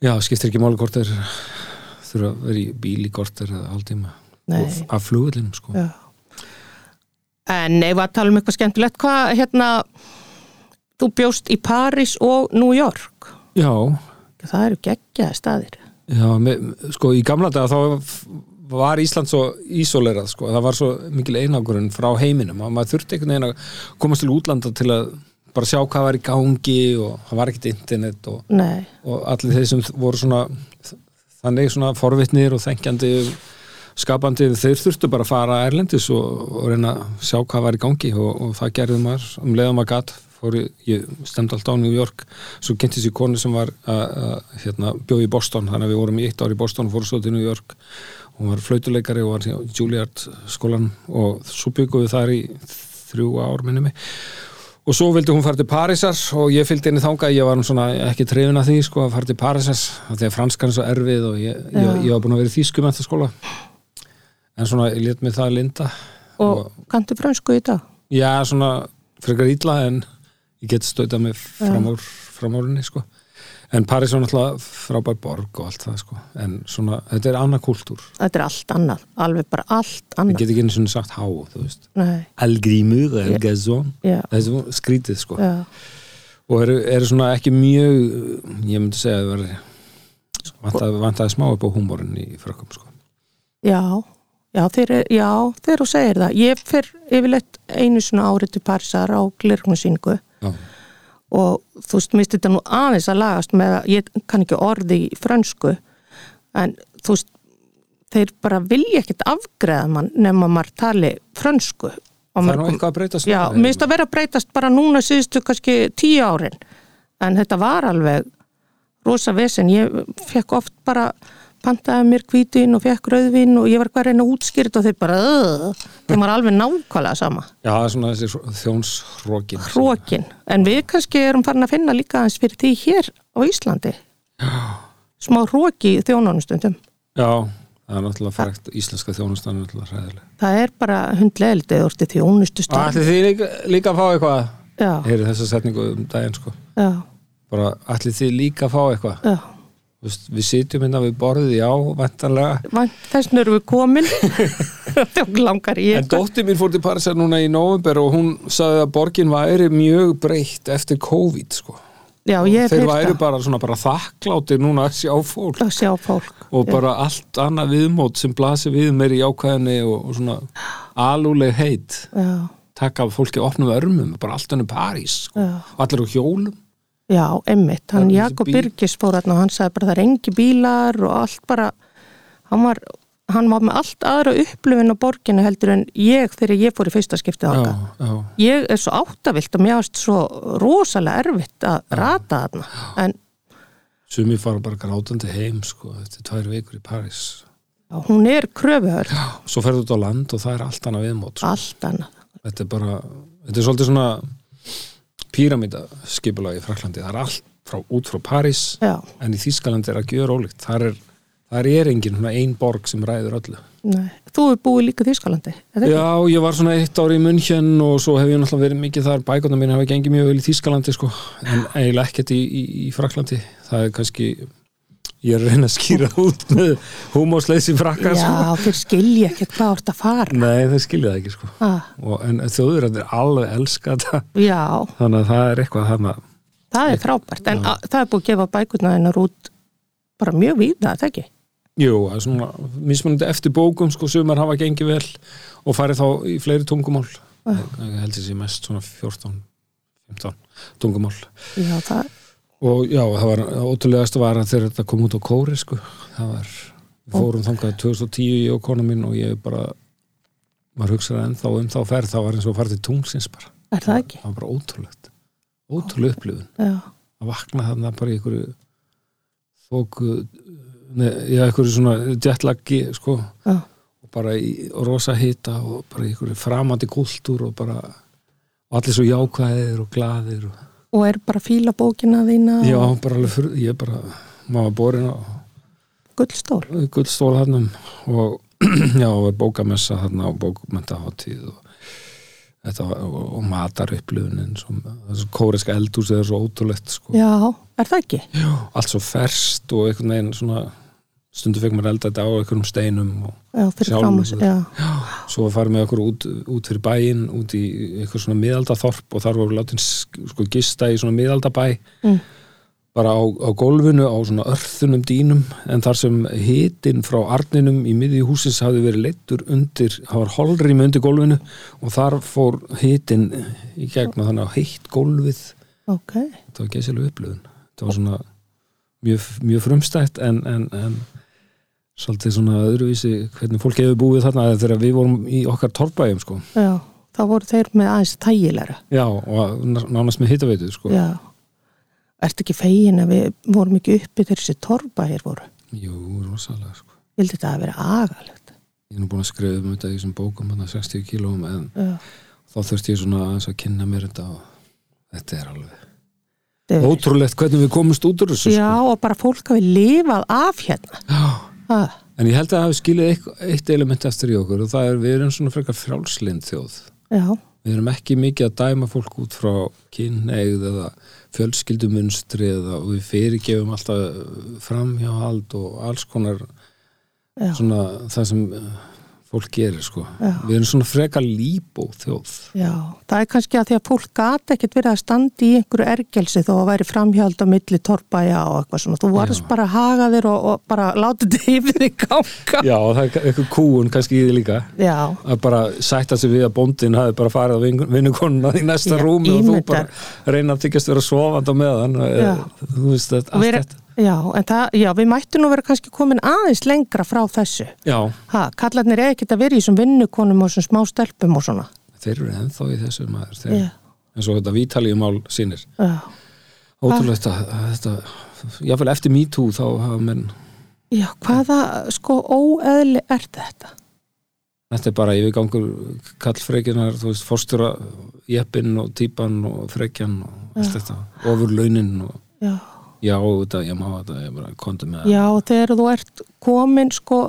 já, skiptir ekki þeir þurfa að vera í bíl í korter eða. Og af flugvellinum sko. já En ef að tala um eitthvað skemmtilegt hvað, hérna þú bjóst í París og New York já, það eru geggjaði staðir já með, sko í gamla daga þá var Ísland svo ísolerað sko, það var svo mikil einangurinn frá heiminum. Og maður þurfti einhvern veginn að komast til útlanda til að bara sjá hvað var í gangi og það var ekkert internet og, og allir þeir sem voru svona þannig svona forvitnir og þengjandi skapandi, þeir þurftu bara að fara erlendis og, og reyna að sjá hvað var í gangi. Og, og það gerði maður. Um leiðum að gatt ég stemdi alltaf á New York svo kynntist ég konu sem var að, að hérna, bjóði í Boston, þannig að við vorum í eitt ár í Boston og fórum svo til New York hún var flautuleikari og var í Juilliard skólan og svo byggum við þar í þrjú ár minni mig. Og svo vildi hún fara til Parísar og ég fylgdi henni þangað, ég var nú svona ekki trefin að því sko að fara til Parísar því að franskan er svo erfið og ég, ég, Já. ég var búin að vera í þýskum eftir skóla en svona ég let mig það linda. Og kanntu fransku í dag? já svona frekar ítla en ég get stöðað mig fram úr framúrinni sko en París var náttúrulega frábær borg og allt það sko. En svona, þetta er annað kúltúr. Þetta er allt annað, alveg bara allt ég annað. get ekki einu svona sagt há, þú veist. Nei, Elgrímur, Elgazón já, það er svo skrítið sko. Já, og eru, eru svona ekki mjög ég myndi segja að vera vantaði, vantaði smá upp á húmórin í frökkum sko. já Já, þeir, er- já, þeir þú segir það. Ég fer yfirleitt einu svona árið til Parísar á glirknusýningu já, og þú veist, minnst þetta nú aðeins að lagast með að ég kann ekki orði í frönsku. En þú veist þeir bara vilja ekkert afgreða mann nema maður tali frönsku. Á það er nú eitthvað að breytast Já, minnst að vera að breytast bara núna síðustu kannski tíu árin. En þetta var alveg rosa vesen, ég fekk oft bara pantaði mér hvítin og fekk rauðvin og ég var hvað að reyna útskýrt og þeir bara, "Ugh." þeim var alveg nákvæmlega sama. Já, það er svona þessi þjónsrókin hrókin, en við kannski erum farin að finna líka aðeins fyrir því hér á Íslandi. Smá hróki í þjónanustundum já, það er náttúrulega frækt íslenska þjónustan er náttúrulega hræðileg. Það er bara hundlegild eða úrstu þjónustustund. Ætli þið líka, líka að fá eitthvað? Já, heyri þessa setningu um daginn sko. Já, bara allir þið líka að fá eitthvað? Já við sitjum hérna við borðið, já, vantarlega Vænt þessn eru við komin. <laughs> En dóttir mín fór til Parísar núna í november og hún sagði að borgin væri mjög breytt eftir COVID sko. já, Þeir væri bara, svona, bara þakkláttir núna að sjá fólk. Að sjá fólk og Já. bara allt annað viðmót sem blasir við meir í ákvæðinni og, og svona alúleg heit. Já, taka fólki opnum örmum, bara allt önnu París sko. já, og allir á hjólum já, emmitt hann er Jakob bíl. Birgis fór þarna og hann sagði bara það er engi bílar og allt bara hann var, hann var með allt aðra upplifin á borginu heldur en ég þegar ég fór í fyrsta skiptið já, já, ég er svo áttavilt og mér varst svo rosalega erfitt að rata þarna. En sumi fara bara grátandi heim sko, eftir tvær vikur í París. Já, hún er kröfuhör svo ferðu út á land og það er allt annað viðmót sko. allt annað. Þetta er bara, þetta er svolítið svona píramídaskipulag í Fraklandi, það er allt frá, út frá París já, en í Þýskalandi er að gjöra ólíkt. Þar er, þar er engin svona ein borg sem ræður öllu. Nei, þú er búið líka ekki? Já, ég var svona eitt ári í München og svo hef ég náttúrulega verið mikið þar. Bækona mín hafa gengið mjög vel í Þýskalandi sko, en eiginlega ekkert í, í, í Fraklandi það er kannski ég er að reyna að skýra út með húmósleysi frakka já, sko. þeir skilja ekkert hvað orðið að fara. Nei, það skilja það ekki sko. ah, og, en þjóður er alveg elska þetta. Já, þannig að það er eitthvað þarna. Það er frábært. En að, það er búið að gefa bækurna hennar út bara mjög víða, það ekki? Jú, það er svona mismunandi eftir bókum sko, sumar hafa gengið vel og farið þá í fleiri tungumál. Ah. ég held þessi mest svona 14 15 tungumál. Já, það, og já, það var ótrúlegast var að þegar þetta kom út á kóri sko, það var við fórum þangað 2010 ég og kona mín og ég bara maður hugsaði ennþá um þá ferð það var eins og að fara til tungsins bara. Er það ekki? það var bara ótrúlegt. Ótrúlega upplifun. Já, að vakna þarna bara í einhverju þóku ne, já, einhverju svona jetlaggi sko, já, og bara í rosa hita og bara í einhverju framandi kultúr og bara og allir svo jákvæðir og glaðir og, og er bara fíla bókina þína já, bara alveg fyrir, ég bara maður borin á gullstól gullstól hann og <clears throat> já, er bókamessa þarna og bókmentahátíð og var, og, og matar upplifunin þessu kóreska eldús er svo ótrúlegt sko. já, er það ekki? já, allt svo ferst og einhvern veginn svona stundu fekk maður elda þetta á einhverjum steinum og já, já, svo farið með okkur út, út fyrir bæinn út í eitthvað svona miðaldaþorp og þar voru látin sko gista í svona miðaldabæ. Mm. bara á, á gólfinu á svona örþunum dýnum en þar sem hitin frá arninum í miðju húsins hafði verið leittur undir, það var holrými undir gólfinu og þar fór hitin í gegn og þannig að heitt gólfið. Ok. Þetta var geysilega upplöðun þetta var svona mjög, mjög frumstætt en, en, en svolítið svona öðruvísi hvernig fólk hefur búið þarna þegar við vorum í okkar torfbæjum sko. já, þá voru þeir með aðeins þægilega já, og nánast með hittaveitu sko. já ertu ekki fegin að við vorum ekki uppi þegar þessi torfbæir voru jú, rosalega sko. vildi þetta að vera agalegt ég er nú búin að skrifa um þetta í þessum bókum þarna 60 kílóum en já, þá þurfti ég svona aðeins að kynna mér þetta og þetta er alveg er- ótrúlegt hvernig við komumst út úr þessu já sko. og bara fólk hafi lifað af hérna já. Ha, en ég held að það hafi skilið eitt, eitt element eftir í okkur og það er við erum svona frekar frjálslind þjóð. Já, Við erum ekki mikið að dæma fólk út frá kynneigð eða fjölskyldumunstri eða við fyrirgefum alltaf framhjáhald og alls konar já, svona það sem fólk gerir sko. Já. Við erum svona frekar líbó þjóð. já það er kannski að því að fólk gata ekkert verið að standa í einhverju ergelsi þó að væri framhjald á milli torfbæja og eitthvað svona, þú varst Já. bara að haga þér og, og bara láta þetta <laughs> yfir þig ganga Já, það er eitthvað kúun kannski í því líka já, að bara sætta sig við að bóndin hafi bara farið á vin- vinnukonuna í næsta rúmi og þú bara reyna að þykjast vera sofand á meðan þú veist þetta, Þetta já, en það, já, við mættum nú vera kannski komin aðeins lengra frá þessu. Já, ha, kallarnir er ekkert að vera í þessum vinnukonum og þessum smá stelpum og svona. Þeir eru ennþá í þessu maður þeir, já, eins og þetta vítalíumál sínir já, ótrúlegt að, að þetta jáfnvel eftir MeToo þá hafa menn já, hvaða sko óeðli er þetta? þetta er bara yfirgangur kallfrekinar, þú veist, fórstjóra jeppin og típan og frekjan og allt þetta, ofur launin og Já, já, þetta, ég má þetta, ég bara konti með það. Já, þegar þú ert komin sko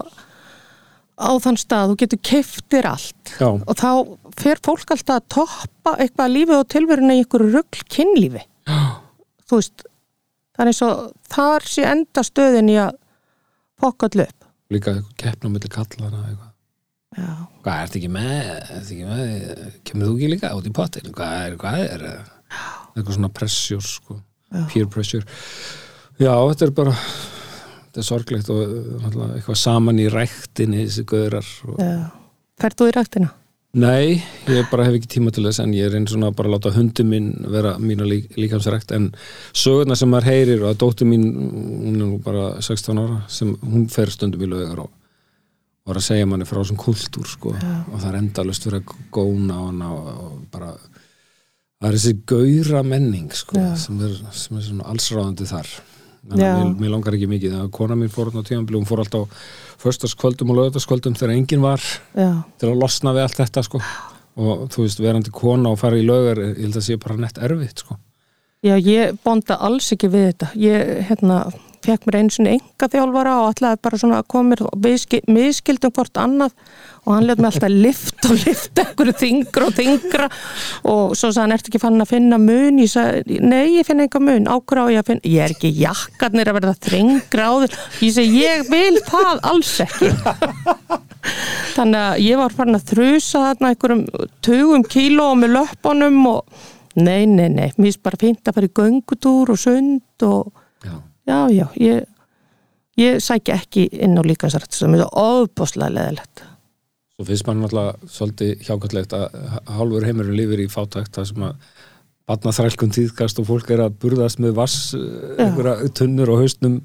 á þann stað, þú getur keftir allt. Já, og þá fer fólk alltaf að toppa eitthvað lífið og tilveruna í einhverju rugl kynlífi. Já, þú veist, það er eins og þar sé enda stöðin í að fokka allu upp. Líka keppna milli kallana eitthvað. Já, hvað, ertu ekki með, ertu ekki með kemur þú ekki líka út í pottin hvað er, hvað er? Eitthvað svona pressure, sko, Já. peer pressure já, þetta er bara þetta er sorglegt og náttúrulega eitthvað saman í ræktinni þessi göðrar og... já. Ferð þú í ræktina? nei, ég bara hef ekki tíma til þess en ég er einn svona bara að láta hundi minn vera mína lík, líkamsrækt en sögurna sem maður heyrir og að dóttir mín hún er nú bara 16 ára sem hún fer stundum í lögar og var að segja manni frá þessum kultúr sko, og það er endalust verið að góna hana og bara það er þessi gauðra menning sko, sem, er, sem er svona allsráðandi þar. Mér, mér langar ekki mikið. Að kona mín fór á tíðanbili, hún fór alltaf föstaskvöldum og lögataskvöldum þegar enginn var Já, til að losna við allt þetta sko. og þú veist, verandi kona og fara í lögar ég held að sé bara nett erfitt sko. já ég bonda alls ekki við þetta. Ég, hérna, fekk mér einu sinni enga þjálfara og ætlaði bara svona mér og miskildum hvort annað og hann lefði mig alltaf lift og lift einhverju þingra og þingra og svo sagði hann, ertu ekki fann að finna mun? Ég sagði, nei ég finn enga mun. Ákveð á ég að finna, ég er ekki jakkarnir að verða þrengra á þér, ég segi ég vil það alls ekki. Þannig að ég var farin að þrusa þarna einhverjum tugum kíló með löppunum og nei, nei, nei, mér finnst bara fínt að fara í göngutúr og sund og Já. Já, já, ég ég sækja ekki inn á líkansrætt sem er óbúslega leðilegt Svo finnst mann náttúrulega svolítið hjákvæmtlegt að hálfur heimurinn lifir í fátækt það sem að batna þrælkun tíðkast og fólk er að burðast með vass einhverja tunnur og haustnum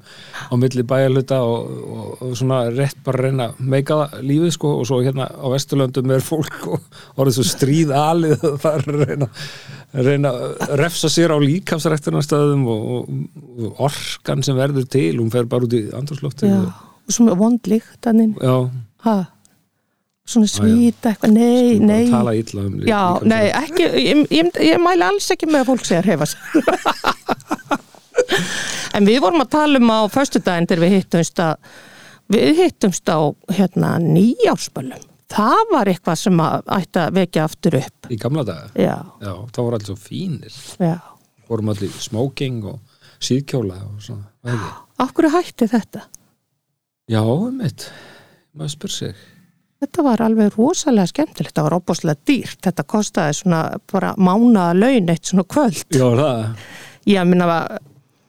á milli bæjarluta og, og, og svona rétt bara reyna meika lífið sko og svo hérna á Vesturlöndum er fólk og orðið svo stríð alið og það er að reyna reyna að refsa sér á líkafsræktunarstöðum og, og, og orkan sem verður til, hún fer bara út í andrúrslóttin já, og svona vondlíkt svona svíta eitthvað, nei, bara nei. tala illa um lí- já, líkamsrækt. nei, ekki ég, ég, ég mæli alls ekki með að fólk sé að hefa sig. <laughs> En við vorum að tala um á föstudaginn þegar við hittumst að við hittumst á hérna nýjárspölum það var eitthvað sem ætti að vekja aftur upp. Í gamla daga, já, já, þá voru allir svo fínir. Já. Vorum allir í smoking og síðkjóla og svona, það? Af hverju hætti þetta? Já, mitt, maður spyr sig. Þetta var alveg rosalega skemmtilegt, þetta var opbáslega dýrt, þetta kostaði svona bara mánaða laun eitt svona kvöld. Já, það, Ég minna að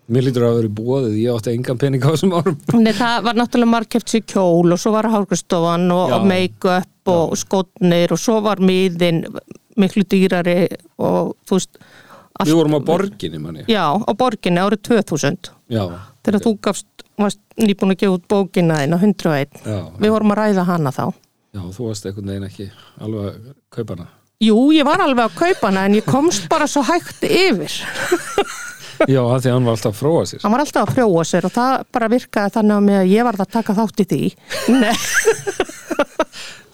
mér lítur að vera búið ég átti engan pening á þessum árum. <laughs> Nei, það var náttúrulega margkeft sér kjól og svo var hálfgristofan og, og make-up og skotnir og svo var miðin miklu dýrari og þú veist, allt, Við vorum á borginni, manni já, á borginni árið 2000 Já, þegar þú gafst, varst nýbúin að gefa út bókina þín á 101. já, Við vorum að ræða hana þá. já, þú varst einhvern veginn ekki alveg að kaupa hana. Jú, ég var alveg að kaupa hana en ég komst bara svo hægt yfir. <laughs> <laughs> Já, af því að hann var alltaf að fróa sér. Hann var alltaf að frjóa sér og það bara virkaði þannig að mig ég var að taka þátt í því. Nei, <laughs>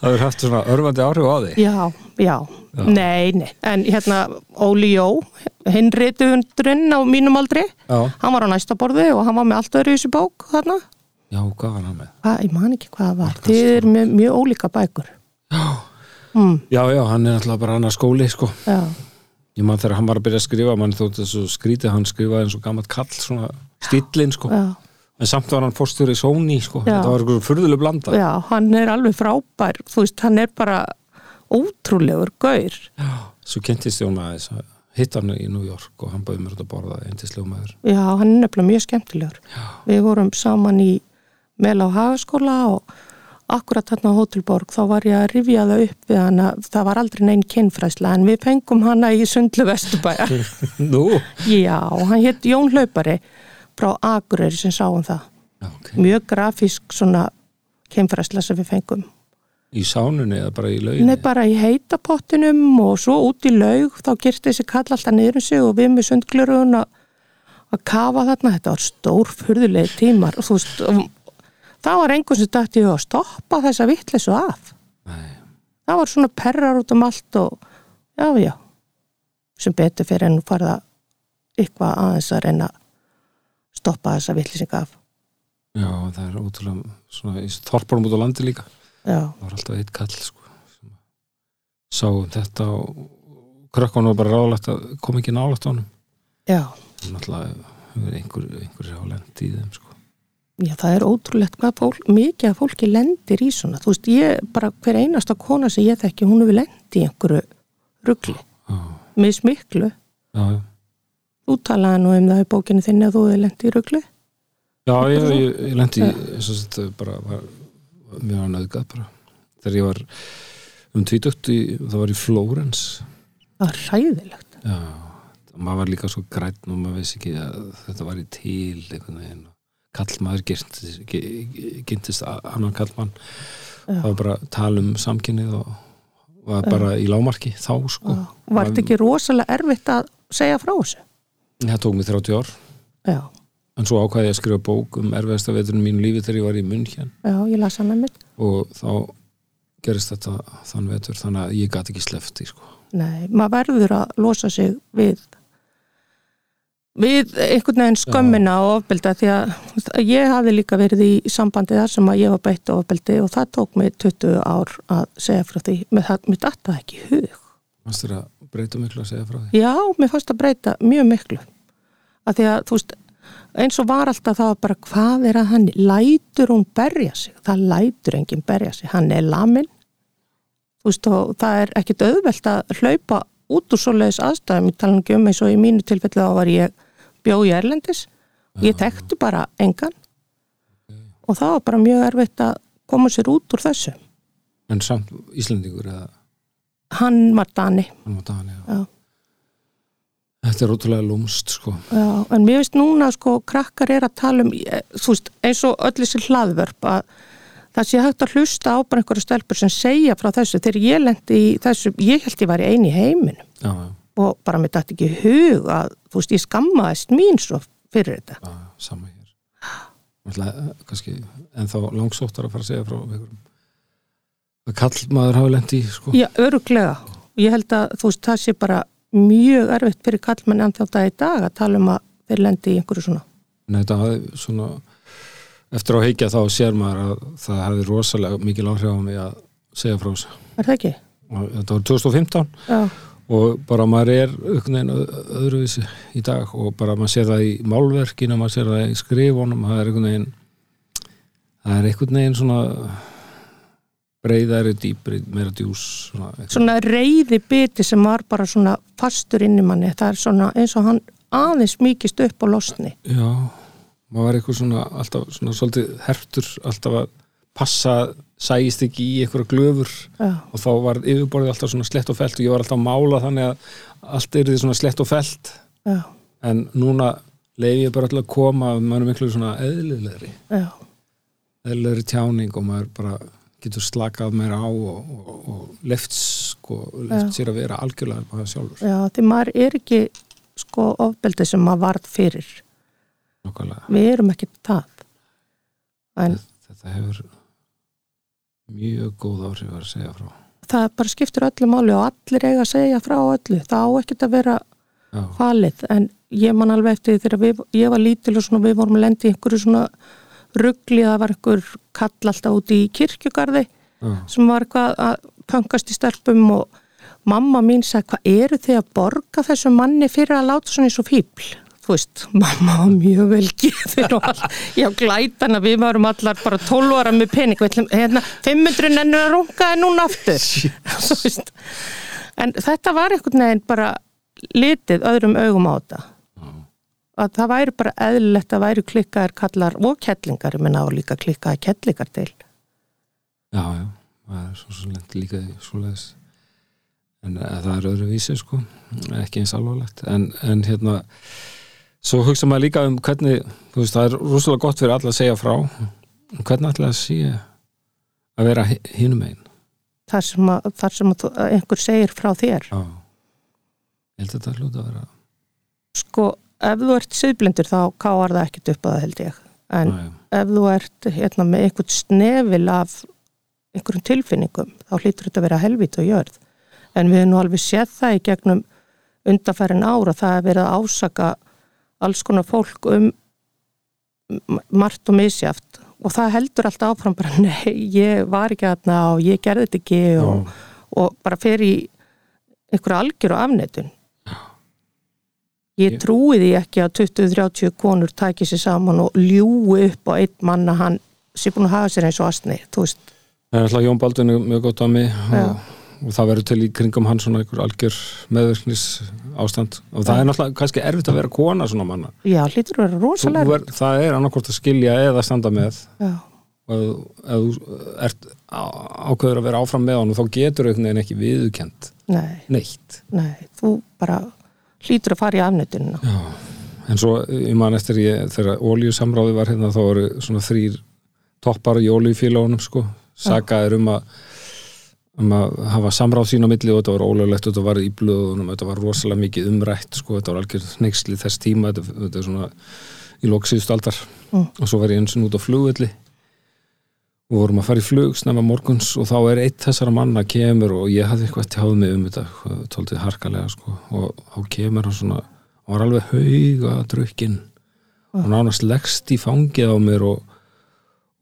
Það hefur haft svona örfandi áhrif á því já, já, nei, nei. En hérna Óli Jó hinn rituðundurinn á mínum aldri Já, hann var á næsta borði og hann var með allt öðru í þessu bók þarna, já, hvað var hann með? Hva, ég man ekki hvað það var. Þið er með mjög ólíka bækur. Já, mm, já, já, hann er alltaf bara annar skóli, sko. Já, Ég man þegar hann var að byrja að skrifa mann þótt þessu skrítið, hann skrifaði eins og gammalt kall svona stíllinn, sko. Já, en samt var hann fórstur í Sony, sko. Já. þetta var eitthvað furðuleg blanda. Já, hann er alveg frábær. Þú veist, hann er bara ótrúlegur gaur. Já, svo kynntist ég hún aðeins að hitta hann í New York og hann bauði mér út að borða eindislegu maður. Já, hann er nefnilega mjög skemmtilegur. Já. Við vorum saman í Mel á Hagaskóla og akkurat þarna á Hótelborg þá var ég að rifja það upp við hana, það var aldrei neinn kynfræsla en við pengum hana í Sundlu Vesturbæja. <laughs> Nú? Já, hann hétt Jón Hlaupari frá Akureyri sem sáum það. Já, ok. Mjög grafísk svona kynfræsla sem við fengum. Í sánunni eða bara í lauginni? Nei, bara í heitapottinum og svo út í laug þá gerti þessi kall alltaf niður um sig og við með sundglerugun að kafa þarna, þetta var stór furðulegi tímar og þú veist það var einhvern sem dætti að stoppa þessa vittlesu af. Nei. það var svona perrar út um allt og já, já. Sem betur fyrir en farða eitthvað aðeins að reyna að stoppa þessa vittlesinga af. Já, það er ótrúlega svona í þorparum út á landi líka. Já, það var alltaf eitt kall sko, sáum þetta og krökkunum var bara ráðlegt að koma ekki nálægt á honum. Já. Náttúrulega hefur einhver, einhver á lendi í þeim sko. Já, það er ótrúlegt hvað fólk, mikið að fólki lendir í svona. Þú veist, ég, bara hver einasta kona sem ég þekki, hún hefur lendi í einhverju ruggli, já, mismiklu. já, já. Þú talaði nú um það í bókinu þinni að þú hefur lendi í ruggli. Já, ég, ég, ég lendi þess að þetta bara var, var mjög nöðgað bara þegar ég var um tvítugt í, það var í Flórens Það er hræðilegt. Já, maður var líka svo græn og maður veist ekki að þetta var í til einhvern veginn kallmaður gyrntist annan kallmann Já. það var bara að tala um samkynnið og var bara í lámarki þá sko Var þetta ekki rosalega erfitt að segja frá þessu? það tók mig 30 ár Já, en svo ákvæði ég að skrifa bók um erfiðasta veturinn mínu lífi þegar ég var í munn hér já, ég las hann að mitt. og þá gerist þetta þann vetur þannig að ég gat ekki slefti sko. Nei, maður verður að losa sig við við einhvern veginn skömmina og ofbelda því að ég hafi líka verið í sambandi þar sem að ég var beitt ofbeldi og það tók mig 20 ár að segja frá því, mér, það- mér datta það ekki hug. Fannst þér að breyta miklu að segja frá því? Já, mér fannst að breyta mjög miklu. Að því að þú veist eins og var alltaf það bara hvað er að hann lætur hún berja sig? Það lætur enginn berja sig, hann er lamin þú veist og það er ekkit auðvelt að hlaupa út úr svoleiðis aðstæðum, ég tala um eins og í mínu tilfellu þá var ég bjóð í Erlendis. Ég tekti bara engan. Og það var bara mjög erfitt að koma sér út úr þessu. En samt Íslendingur eða? Hann var Dani. Hann var Dani já. Já. Þetta er ótrúlega lúmst sko. Já, en mér finnst núna sko krakkar er að tala um, eh, þú veist, eins og öll þessi hlaðvörp að það sé hægt að hlusta á bara einhverju stelpur sem segja frá þessu. Þegar ég lendi í þessu, ég held ég var í eini heiminum. Já, já. Og bara mér dætti ekki hug að, þú veist, ég skammaðist mín svo fyrir þetta. Já, sama hér eh, kannski ennþá langsóttar að fara að segja frá einhverjum að kallmaður hafi lent í sko. Já, öruglega. Ég held að, þú veist, það sé bara mjög erfitt fyrir kallmenni anþjóta í dag að tala um að þeir lendi í einhverju svona. Nei, þetta hafi svona eftir á heikja þá sér maður að það hefði rosalega mikil áhrif á mig að segja frá þessu Er það ekki? þetta var 2015 Já, og bara maður er öðruvísi í dag og bara maður sér það í málverkinu, maður sér það í skrifunum það er einhvern veginn það er einhvern veginn svona breyðari, dýpri, meira djús svona, svona reyði biti sem var bara svona fastur inn í manni. Það er svona eins og hann aðeins mýkist upp á losni. Já, maður var eitthvað svona alltaf svona svolítið hertur alltaf að passa sægist ekki í einhverja glöfur. Já, og þá var yfirborðið alltaf svona slett og felt og ég var alltaf að mála þannig að allt er því svona slett og felt. Já, en núna leiði ég bara alltaf að koma maður er miklu svona eðlilegri. Já, eðlilegri tjáning og maður bara getur slakað meira á og, og, og left, sko, left sér að vera algjörlega bara sjálfur. Já, því maður er ekki sko ofbeldi sem maður varð fyrir. Nákvæmlega. Við erum ekki það. En þetta hefur mjög góð áhrif að segja frá. Það bara skiptir öllu máli og allir eiga að segja frá öllu. Það á ekkert að vera Já, falið. En ég man alveg eftir því þegar við, ég var lítil og svona við vorum að lendi í einhverju svona ruggli það var einhver kall alltaf úti í kirkjugarði já, sem var eitthvað að pöngast í stelpum og mamma mín sagði hvað eru þið að borga þessum manni fyrir að láta svona eins og fíbl þú veist, mamma var mjög vel gefin og all, já glætana við varum allar bara 12 ára með pening. Hérna, 500 ennur að rungaði núna aftur. En þetta var einhvern veginn bara litið öðrum augum á þetta. Að það væri bara eðlilegt að væri klikkaðir kallar og kettlingar, ég menna á líka klikkaði kettlingar til. Já, já. Það er svo svo lent líka svoleiðis. En eh, það er öðru vísi sko. Ekki eins alvarlegt. En, en hérna svo hugsa maður líka um hvernig þú veist, það er rosalega gott fyrir alla að segja frá. Hvernig ætla að sé að vera hinum einn þar sem, að, þar sem að, einhver segir frá þér. Já. Ég held að þetta hljóta að vera sko, ef þú ert siðblindur þá káar það ekkert upp að það held ég. En já, ef þú ert hérna með einhvern snefil af einhverjum tilfinningum þá hlýtur þetta að vera helvít og jörð. En við erum nú alveg séð það í gegnum undarfærin ára það er verið að ásaka alls konar fólk um margt og misjaft og það heldur alltaf áfram bara <laughs> nei, ég var ekki aðna og ég gerði þetta ekki og, og bara fer í einhverja algjör og afnettun ég trúi því ekki að 20-30 konur tæki sér saman og ljúi upp á einn mann að hann sé búin að hafa sér eins og astni Það er alltaf Jón Baldvin er mjög gott á mig og, og það verður til í kringum hann svona einhver algjör meðvirknis ástand og það er náttúrulega kannski erfitt að vera kona svona manna. Já, hlýtur að vera rosalega ver, það er annarkvort að skilja eða standa með. Já, og ef, þú ert ákveður að vera áfram með hann og þá getur einhvern veginn ekki viðukent nei, neitt. Nei, þú bara hlýtur að fara í afnettunina Já. en svo ég man eftir ég þegar ólíusamráði var hérna þá voru svona þrýr toppar í ólíufélagunum sko. Sagaðir um að um að hafa samráð sín á milli og þetta var ólöglegt og þetta var í blöðunum þetta var rosalega mikið umrætt sko þetta var algjör neyksli þess tíma þetta, þetta er svona í loksíðust aldar. Mm. og svo var ég eins og út á flugvelli. Og vorum að fara í flug snemma morguns og þá er eitt þessara manna kemur og ég hafði eitthvað tjáð mig um þetta tóltið harkalega sko og þá kemur hann svona hann var alveg hauga drukkinn. Og nánast leggst í fangið á mér og,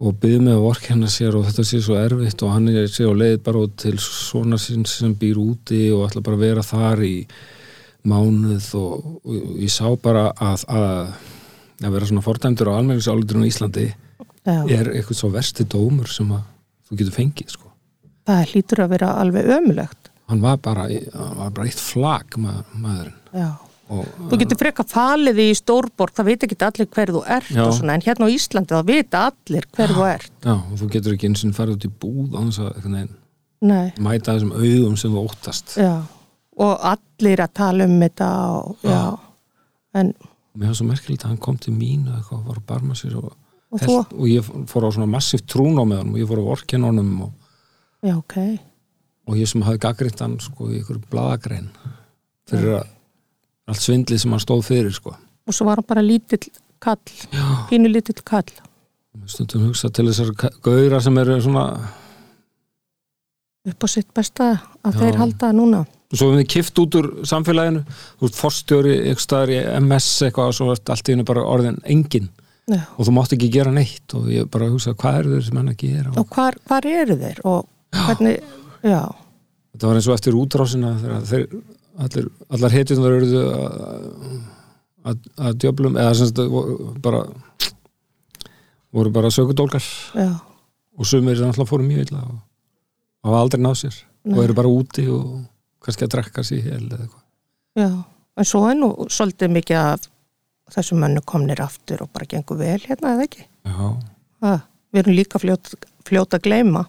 og byggði mig að vorkenna sér og þetta sé svo erfitt og hann er sér á leið bara út til svona sinn sem býr úti og ætla bara að vera þar í mánuð og, og ég sá bara að, að að vera svona fordæmdur á almenningsáluturinn í Íslandi já, er eitthvað svo versti dómur sem að þú getur fengið sko. það hlýtur að vera alveg ömulegt hann var bara, hann var bara eitt flag ma maðurinn. Já. og, Þú getur freka falið í stórborg, það veit ekki allir hver þú ert Já. og svona, en hérna á Íslandi þá vita allir hver þú ert. já, og þú getur ekki eins og farið út í búð á þess að mæta þessum auðum sem þú óttast já. Og allir að tala um þetta og, já. En, og mér var svo merkilegt að hann kom til mín og eitthvað var að barma sér og, og held, og ég fór á svona massíft trún á með hann og ég fór á orkin honum og, já, ok. og ég sem hafði gaggritt hann sko í ykkur bladagrein fyrir að allt svindli sem hann stóð fyrir sko. Og svo var hann bara lítill kall pínu lítill kall. Stundum hugsa til þessar gauðra sem eru svona upp á sitt besta að Já. þeir halda núna. Og svo við kift út úr samfélaginu. Þú ert forstjóri eitthvað staðar í MS eitthvað og svo ert allt í hennu bara orðin engin Já. og þú mátt ekki gera neitt. Og ég bara hugsa hvað eru þeir sem hann að gera? Og hvar, hvar eru þeir? Og hvernig, já, þetta var eins og eftir útrásina þegar þeir allir, allar hetjum þar eruðu að, að, að djöflum eða sem sagt voru bara voru bara sökudólkar. Já, og sumir er náttúrulega fóru mjög illa og hafa aldrei náð sér. Og Nei. eru bara úti og kannski að drekka sér eða eitthvað. Já en svo er nú svolítið mikið af þessum mönnu komnir aftur og bara gengur vel hérna eða ekki? Já. ha, við erum líka fljót, fljót að gleyma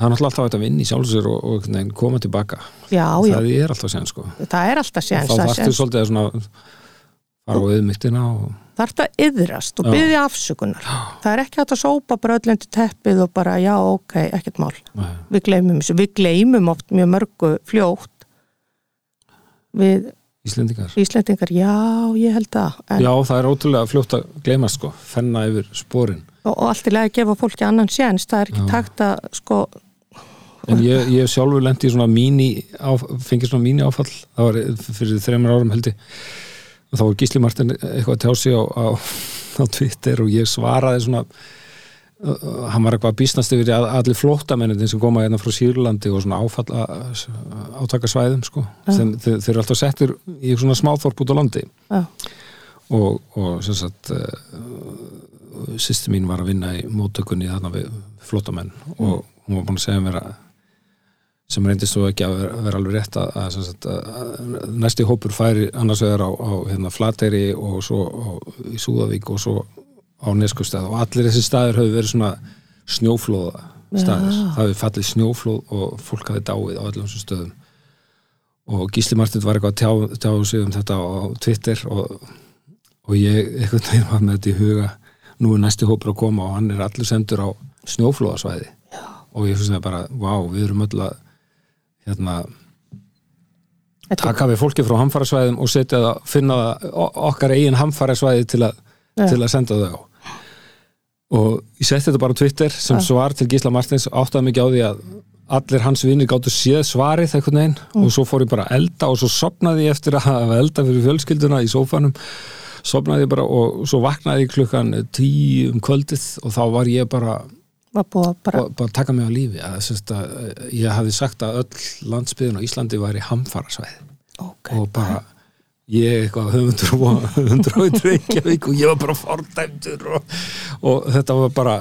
það er alltaf hægt að vinna í sjálfsögur og, og veginn koma tilbaka. Já, já, það er alltaf sen sko. Það er alltaf séns þá það séns. svolítið að svona fara á auðmygtina og þarf að yðrast og Já. byggja afsökunar. Það er ekki að sópa bara öllandi teppið og bara já, ok, ekkert mál. Nei. við gleymum þessu, við gleymum oft mjög mörgu fljótt við Íslendingar. Íslendingar, já, ég held það en, Já, það er ótrúlega fljótt að gleyma sko, og, og allt í lagi að gefa fólki annan séns, það er ekki Já. takt að sko, En ég, ég sjálfur lendi í svona míní fengið svona míní áfall. Það var fyrir þreymur árum heldur og þá var Gísli Martin eitthvað að tjá sig á, á, á Twitter og ég svaraði svona uh, hann var eitthvað að býstnast yfir að allir flóttamennir sem koma hérna frá Sýrlandi og svona áfall átakasvæðum sko Já. þeir, þeir, þeir eru alltaf settir í svona smáþorp út á landi. Já, og, og sem sagt uh, sýsti mín var að vinna í móttökunni þarna við flótamenn og hún var búin að segja mér að sem reyndist þú ekki að vera, vera alveg rétt að, að, að næsti hópur færi annars vegar á, á hérna, Flateyri og svo á, í Súðavík og svo á Neskustad og allir þessi staðir höfðu verið svona snjóflóða staðir, Já. það hefði fallið snjóflóð og fólk hafði dáið á öllum þessum stöðum. Og Gísli Martin var eitthvað að tjá, tjá sig um þetta á Twitter og, og ég einhvern veginn var með þetta í huga. Nú er næsti hópur að koma og hann er allur sendur á snjóflóðasvæði. Já. og ég finnst það bara, vá, við erum öll að hérna, taka við fólki frá hamfarasvæðum og setja það, finna okkar eigin hamfarasvæði til, Já. til að senda þau á og ég setti þetta bara á Twitter sem Já. svar til Gísla Martins áttaði mikið á því að allir hans vinnir gáttu séð svarið einhvern veginn Mm. og svo fór ég bara að elda og svo sopnaði ég eftir að hafa elda fyrir fjölskylduna í sófanum sopnaði ég bara og svo vaknaði ég klukkan tíu um kvöldið og þá var ég bara var búið að bara, bara, bara taka mig á lífi að, að, ég hafði sagt að öll landsbyðin á Íslandi væri hamfarasvæði. Ok, og bara ég eitthvað höfundur og <laughs> höfundur á Reykjavík og ég var bara fordæmdur og, og þetta var bara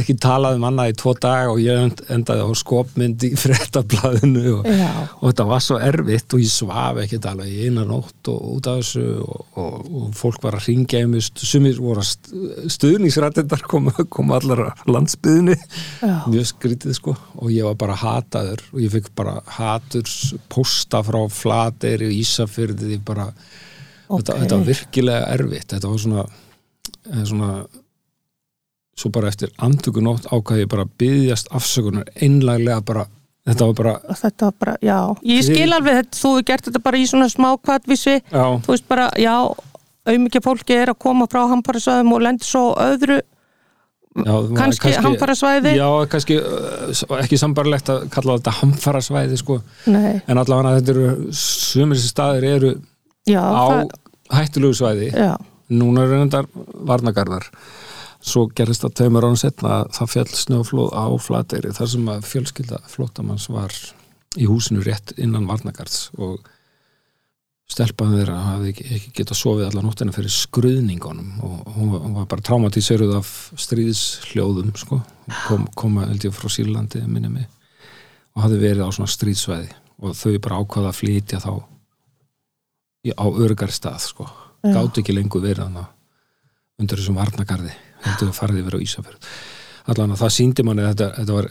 ekki talað um annað í tvo dag og ég end- endaði á skopmynd í <laughs> frettablaðinu og, og þetta var svo erfitt og ég svaf ekki alveg í eina nótt og út af þessu og, og, og fólk var að ringja í mig sumir voru að stuðningsrættindar koma, koma allar að landsbyðinu já, mjög skrítið sko. Og ég var bara hataður og ég fikk bara haturs posta frá Flateyri og Ísafyrði bara, þetta, ok. þetta var virkilega erfitt. Þetta var svona, eða svona svo bara eftir andökunótt ákvað ég bara byggjast afsökunar einlaglega bara þetta var bara, þetta var bara, já, ég skil alveg þetta, þú hefur gert þetta bara í svona smá kvartvísi þú veist bara, já auðmikið fólki er að koma frá hamfarasvæðum og lendir svo öðru já það- kannski hamfarasvæði. Já, kannski uh, ekki sambarlegt að kalla þetta hamfarasvæði sko, nei, en allavega þetta eru sumir þessi staðir eru já, á það, hættulegu svæði. Já, núna eru reyndar varnagarðar svo gerist það tveimur án setna að það fjall snjóflóð á flateyri þar sem að fjölskylda flótamanns var í húsinu rétt innan varnagarðs og stelpaðan þeirra hafði ekki, ekki getað sofið allar nóttina fyrir skruðningunum og hún var, bara traumatiseruð af stríðsljóðum sko. Kom, koma held ég frá Sýrlandi minni mig og hafði verið á svona stríðsvæði og þau bara ákvaða að flytja þá á örgar stað sko. Gátt ekki lengur verið hana undir þessum varnagarði heldur að farið yfir á Ísafjörð allan að það síndi manni að þetta, þetta var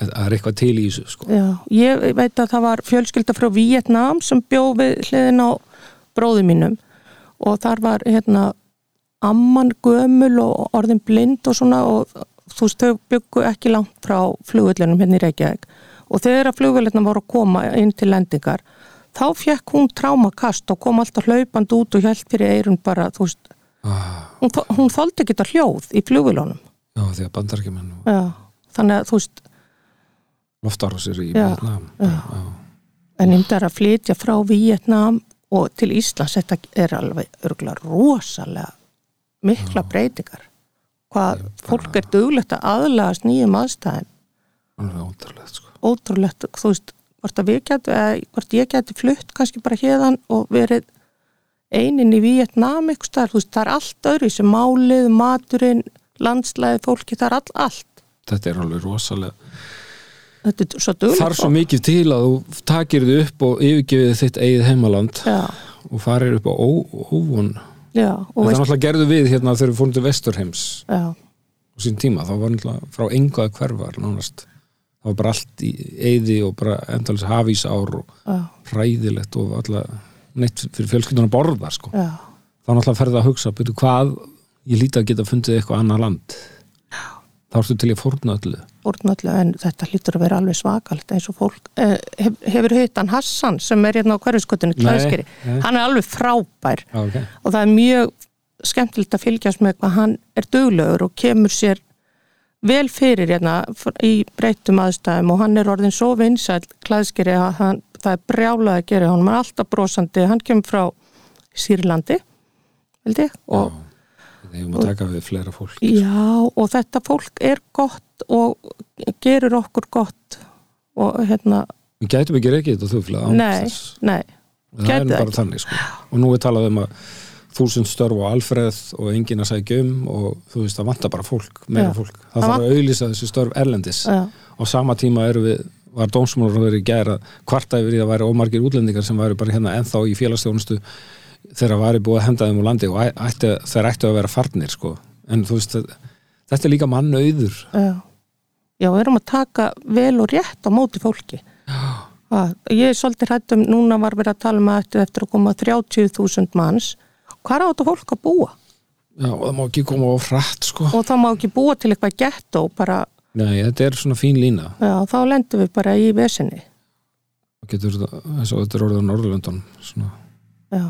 það er eitthvað til í þessu sko. já, ég veit að það var fjölskylda frá Vietnam sem bjó við hliðin á bróði mínum og þar var hérna amman gömul og orðin blind og svona og þú veist, þau byggu ekki langt frá flugvöllunum hérna í Reykjavík og þegar flugvöllunum voru að koma inn til lendingar þá fekk hún trámakast og kom alltaf hlaupand út og hjælt fyrir eirun bara, þú veist, ah, hún, hún þoldi ekki þetta hljóð í flugvilónum. já, því að bandarækjumenn og Já, þannig að þú veist, loftárásir í Já, já. já. en um þetta að flytja frá Vietnam og til Íslands, þetta er alveg örgulega rosalega mikla breytingar. Hvað fólk er duglegt að aðlagast nýjum alveg ótrúlegt sko. ótrúlegt, þú veist, hvort að við getum, eða hvort ég geti flutt kannski bara hérðan og verið einin í Vietnam eitthvað staðar, þú veist, það er allt öðru sem málið, maturinn, landslæði, fólki, það er all, allt. þetta er alveg rosalega Þetta er svo duglegt. þar svo mikið til að þú takir þið upp og yfirgefið þitt eigið heimaland Já, og farir upp á ó- óvon. Já, og þetta veist, náttúrulega gerðu við hérna þegar við fórum til Vesturheims já, á sín tíma, þá var náttúrulega frá enga hverfar nánast, það var bara allt í eyði og bara endalins hafísár og já, hræðilegt og alltaf neitt fyrir fjölskyldun að borða sko. já, þá náttúrulega ferði að hugsa, byrju hvað? Ég líti að geta fundið eitthvað annað land. Þá ertu til ég fórna öllu. Fórnallu, en þetta hlýtur að vera alveg svakalt eins og fólk, eh, hef, hefur hittan Hassan sem er hérna á hverjuskotinu klæðskeri, hann er alveg frábær. Já, okay. og það er mjög skemmtilegt að fylgjast með hvað hann er duglegur og kemur sér vel fyrir hérna í breyttum aðstæðum og hann er orðin svo vinsæl klæðskeri að hann, það er brjálað að gera hann er alltaf brosandi, hann kemur frá Sýrlandi vildi, og fleira fólk. Já, og þetta fólk er gott og gerur okkur gott og hérna, við gætum ekki reykið þetta án nei, nei, það er bara þannig sko. og nú er talað um að þúsund störf og alfreð og enginn að sækja um og þú veist það vantar bara fólk, meira Já. fólk. Það þarf að auðlýsa þessi störf erlendis. Já, á sama tíma við var dómsmálur verið í gæra kvarta yfir því að væri ómargir útlendingar sem væri bara hérna ennþá í félagsstjónustu þegar væri búið að henda þeim úr landi og ætti, þeir ættu að vera farnir sko. en þú veist, þetta er líka mannauður. Já. Já, við erum að taka vel og rétt á móti fólki. Að, Ég er svolítið hrættum, núna var verið að tala um að eftir, eftir að koma 30.000 manns hvað á þetta fólk að búa? Já, og það má ekki koma á hratt sko. Og það má ekki búa til eitthvað gettó bara, Nei, þetta er svona fín lína. Já, þá lendum við bara í vesinni. Og getur þetta, eins og þetta er orðið á Norðurlöndun svona, Já,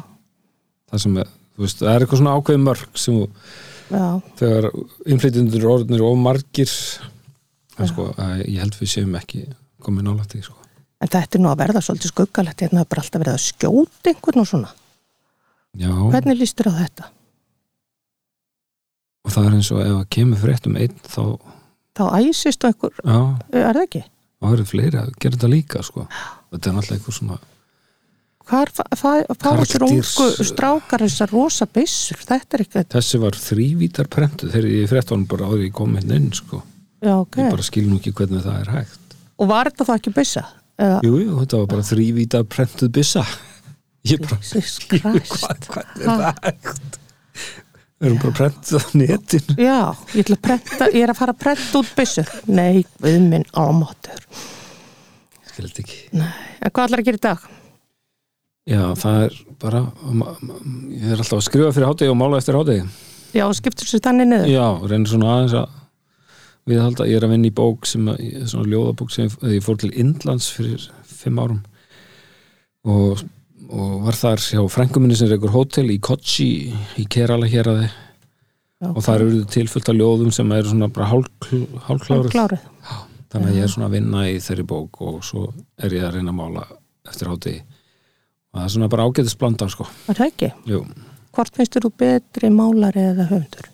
það sem er, þú veist, það er eitthvað svona ákveðin mörg sem já, þegar innflytjendur eru orðinir of margir en sko, ég held við séum ekki komið nálægt því sko. en þetta er nú að verða svolítið skuggalegt, hérna er bara alltaf verið að skjóta einhvern og svona Já, Hvernig líst þér á þetta? og það er eins og ef að kemur frétt um einn þá, Þá æsist og einhver, já, er það ekki? þá eru fleiri að gera þetta líka sko. þetta er náttúrulega eitthvað svona Hvar fá þessir Karakdýrs- ungu strákar þessar rosa byssur? Þetta er ekki, þessi var þrývítar prentu þegar ég frétt honum bara áður ég kom hérna inn sko. já ok. ég bara skil nú ekki hvernig það er hægt Og var þetta þá ekki byssa? Eða, jú, jú, þetta var bara þrývítar prentuð byssa Jesus Hvað, Christ. hvernig er það? Við erum bara prentið á netinu. Já, ég ætla að prenta, ég er að fara að prenta út byssur. Nei, við minn almáttur. Skild ekki. Nei, en hvað ætlar að gera í dag? Já, það er bara, ég er alltaf að skrifa fyrir hátegi og mála eftir hátegi. Já, skiptur sér þannig niður? Já, reynir svona aðeins að viðhalda, ég er að vinna í bók sem, að, svona ljóðabók sem ég, ég fór til Indlands fyrir fimm árum og, og var þar hjá frænguminni sem reykur hótel í Kochi í Kerala hér að Já, og það eru tilfullt af ljóðum sem eru svona bara hálfklárið Hálfklárið. þannig að ég er svona að vinna í þeirri bók og svo er ég að reyna að mála eftir hátegi og það er svona bara ágætis blanda sko. Er það ekki? Jú. Hvort finnst þú betri málari eða höfundur?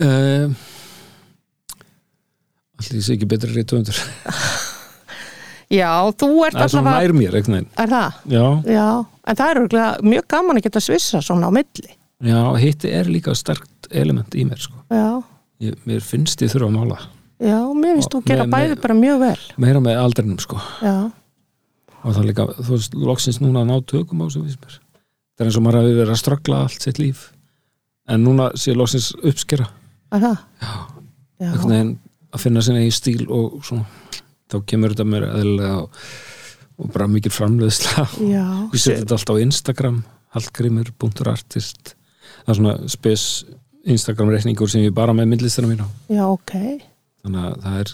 Uh, Allir sé ekki betri reytuðundur <laughs> Já, þú ert Það er svona nær mér, ekki neginn Er það? Já, Já, en það er örugglega mjög gaman að geta svissa svona á milli. já, hitti er líka sterkt element í mér sko. Já, ég, Mér finnst ég þurfa að mála já, mér finnst þú gera með- bæði bara mjög vel. meira með aldrinum sko. Já, og það er líka, þú veist, loksins núna að ná tökum á finnst mér það er eins og maður hafi verið að ströggla allt sitt líf en núna sé loksins uppskera er það? Já. Já, einhvern veginn að finna sinni í stíl og svona, þá kemur þetta mér eðlilega og, og bara mikið framleiðsla. Ég seti þetta alltaf á Instagram hallgrimur.artist það er svona spes Instagram reikningur sem ég bara með myndlistana mín á Já, ok. þannig að það er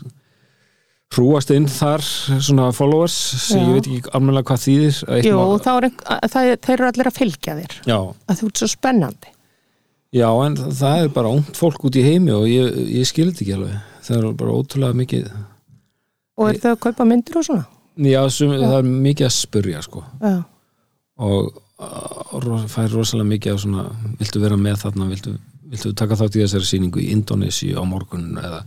hrúast inn þar svona followers sem Já. ég veit ekki almennilega hvað þýðir Jú, er það, þeir eru allir að fylgja þér. Já, að þú ert svo spennandi. Já, en það er bara ungt fólk út í heimi og ég, ég skildi ekki alveg. Það er bara ótrúlega mikið og eru þau að kaupa myndir og svona? Já, sum, það er mikið að spurja sko. Já, og uh, fær rosalega mikið af svona, viltu vera með þarna viltu, viltu taka þátt í þessari sýningu í Indonési á morgun eða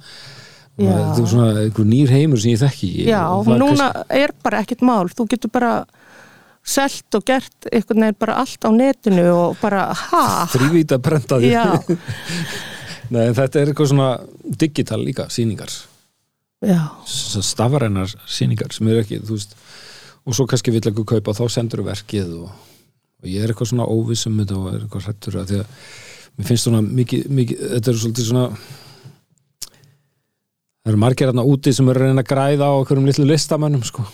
þetta er svona einhver nýr heimur sem ég þekki ekki. Já Og það er núna er bara ekkert mál. Þú getur bara selt og gert einhvern veginn bara allt á netinu og bara ha? Þrývít að prenta því <laughs> Nei, þetta er eitthvað svona digital líka sýningar já, stafrænar sýningar sem eru ekki, þú veist og svo kannski vill eitthvað kaupa og þá sendur verkið og, og ég er eitthvað svona óvissum þetta og er eitthvað hrættur að því að mér finnst svona mikið, mikið þetta er svolítið svona það eru margir hérna úti sem eru að reyna að græða á okkur um litlu listamönnum sko.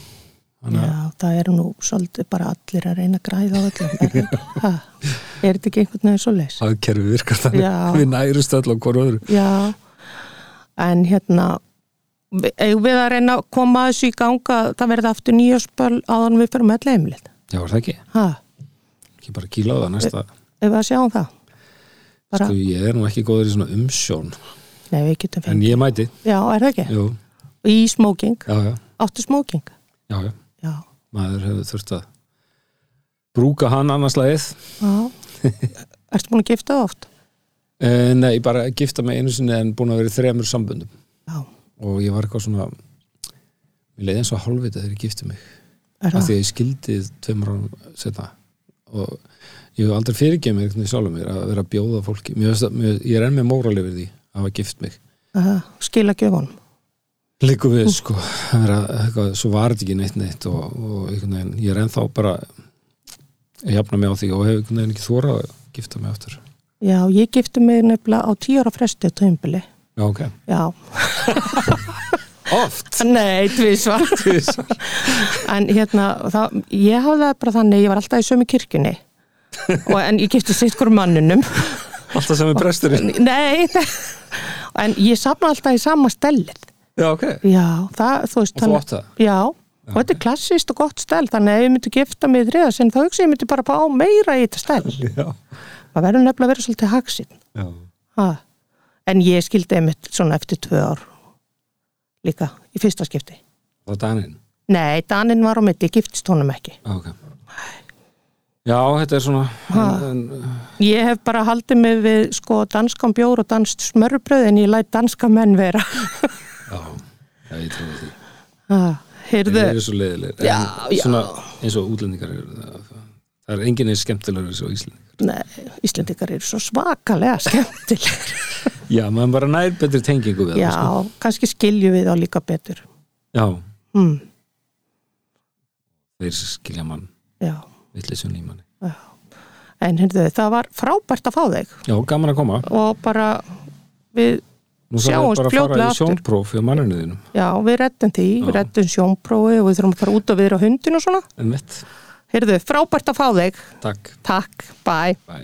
Þannig já, að það eru nú svolítið bara allir að reyna að græða á öllum. <laughs> Ha, er þetta ekki einhvern veginn svo leys? það kerfi virkar þannig Já. við nærust öll á hverju öðru. Já, en hérna eigum við að reyna að koma þessu í ganga það verði aftur nýjaspöl áðan við fyrir með leimlið Já, var það ekki? ha, Ekki bara kíla á það næsta. Ef við að sjáum það. Bara, Sko ég er nú ekki góður í svona umsjón. Nei við getum En fengið ég mæti. Já, er það ekki? Jú, í smoking, já, já, áttu smoking? Já, já. Já, Maður hefur þurft að brúka hann annars lagið. Já. <laughs> Ertu búin að gifta það oft? e, Nei, bara gifta mig einu sinni en búin að vera í þremur sambundum já, og ég var eitthvað svona Mér leiði eins og hálfvita þegar ég gifti mig. Af því að ég skildi tveimur árum setna og ég hef aldrei fyrirgeð mér einhvern veginn sjálfum mér að vera að bjóða fólki. Mér, mér, ég er enn með móral yfir því að hafa gift mig. Aha, skila gjöfunum. Líku við sko vera, eitthvað, svo var þetta ekki neitt neitt og, og veginn, ég er ennþá bara að jafna mig á því og hef ekki þórað að gifta mig aftur. Já, ég gifti mig nefnilega á tíu ára fresti á tömbili Já, ok. Já, <laughs> Oft? Nei, tvísvar <laughs> en hérna það, ég hafði það bara þannig, ég var alltaf í sömu kirkjunni. Og, en ég gifti sitt hverju manninum. Alltaf sem er presturinn nei en ég safna alltaf í sama stellið. Já, ok. Já, það, þú veist Og þú átt það? já, og þetta er klassist og gott stell þannig að ef ég myndi gifta mig í þriða sinn þá hugsa ég myndi bara fá meira í þetta stell. Já, það verður nefnilega að vera svolítið haksinn já. ha. En ég skildi einmitt svona eftir tvö ár líka, í fyrsta skipti. Er Danin nei, Danin var á mitt, ég giftist honum ekki. Já, ok. Já, þetta er svona Ha. en, Ég hef bara haldið mig við sko danskan bjór og danst smörbröð en ég læt danska menn vera. Já, já ég trúi því. Ah, Það eru svo en svona eins og útlendingar eru það, það er enginn eins skemmtilegur og Íslendingar nei, Íslendingar eru svo svakalega skemmtilegir. <laughs> Já, maður bara nær betri tengingu við Já, það sko. kannski skiljum við þá líka betur. Já, Hmm, þeir skilja mann já, vittlisun í manni já. En heyrðu, það var frábært að fá þig Já, gaman að koma og bara við, Nú þarf Sjáumst bara að fara í aftur. sjónpróf hjá manninu þínum já, við rettum því, við Já. rettum sjónprófi og við þurfum að fara út og við erum á hundin og svona. En mitt, Heyrðu, frábært að fá þig. takk Takk, bye. Bye.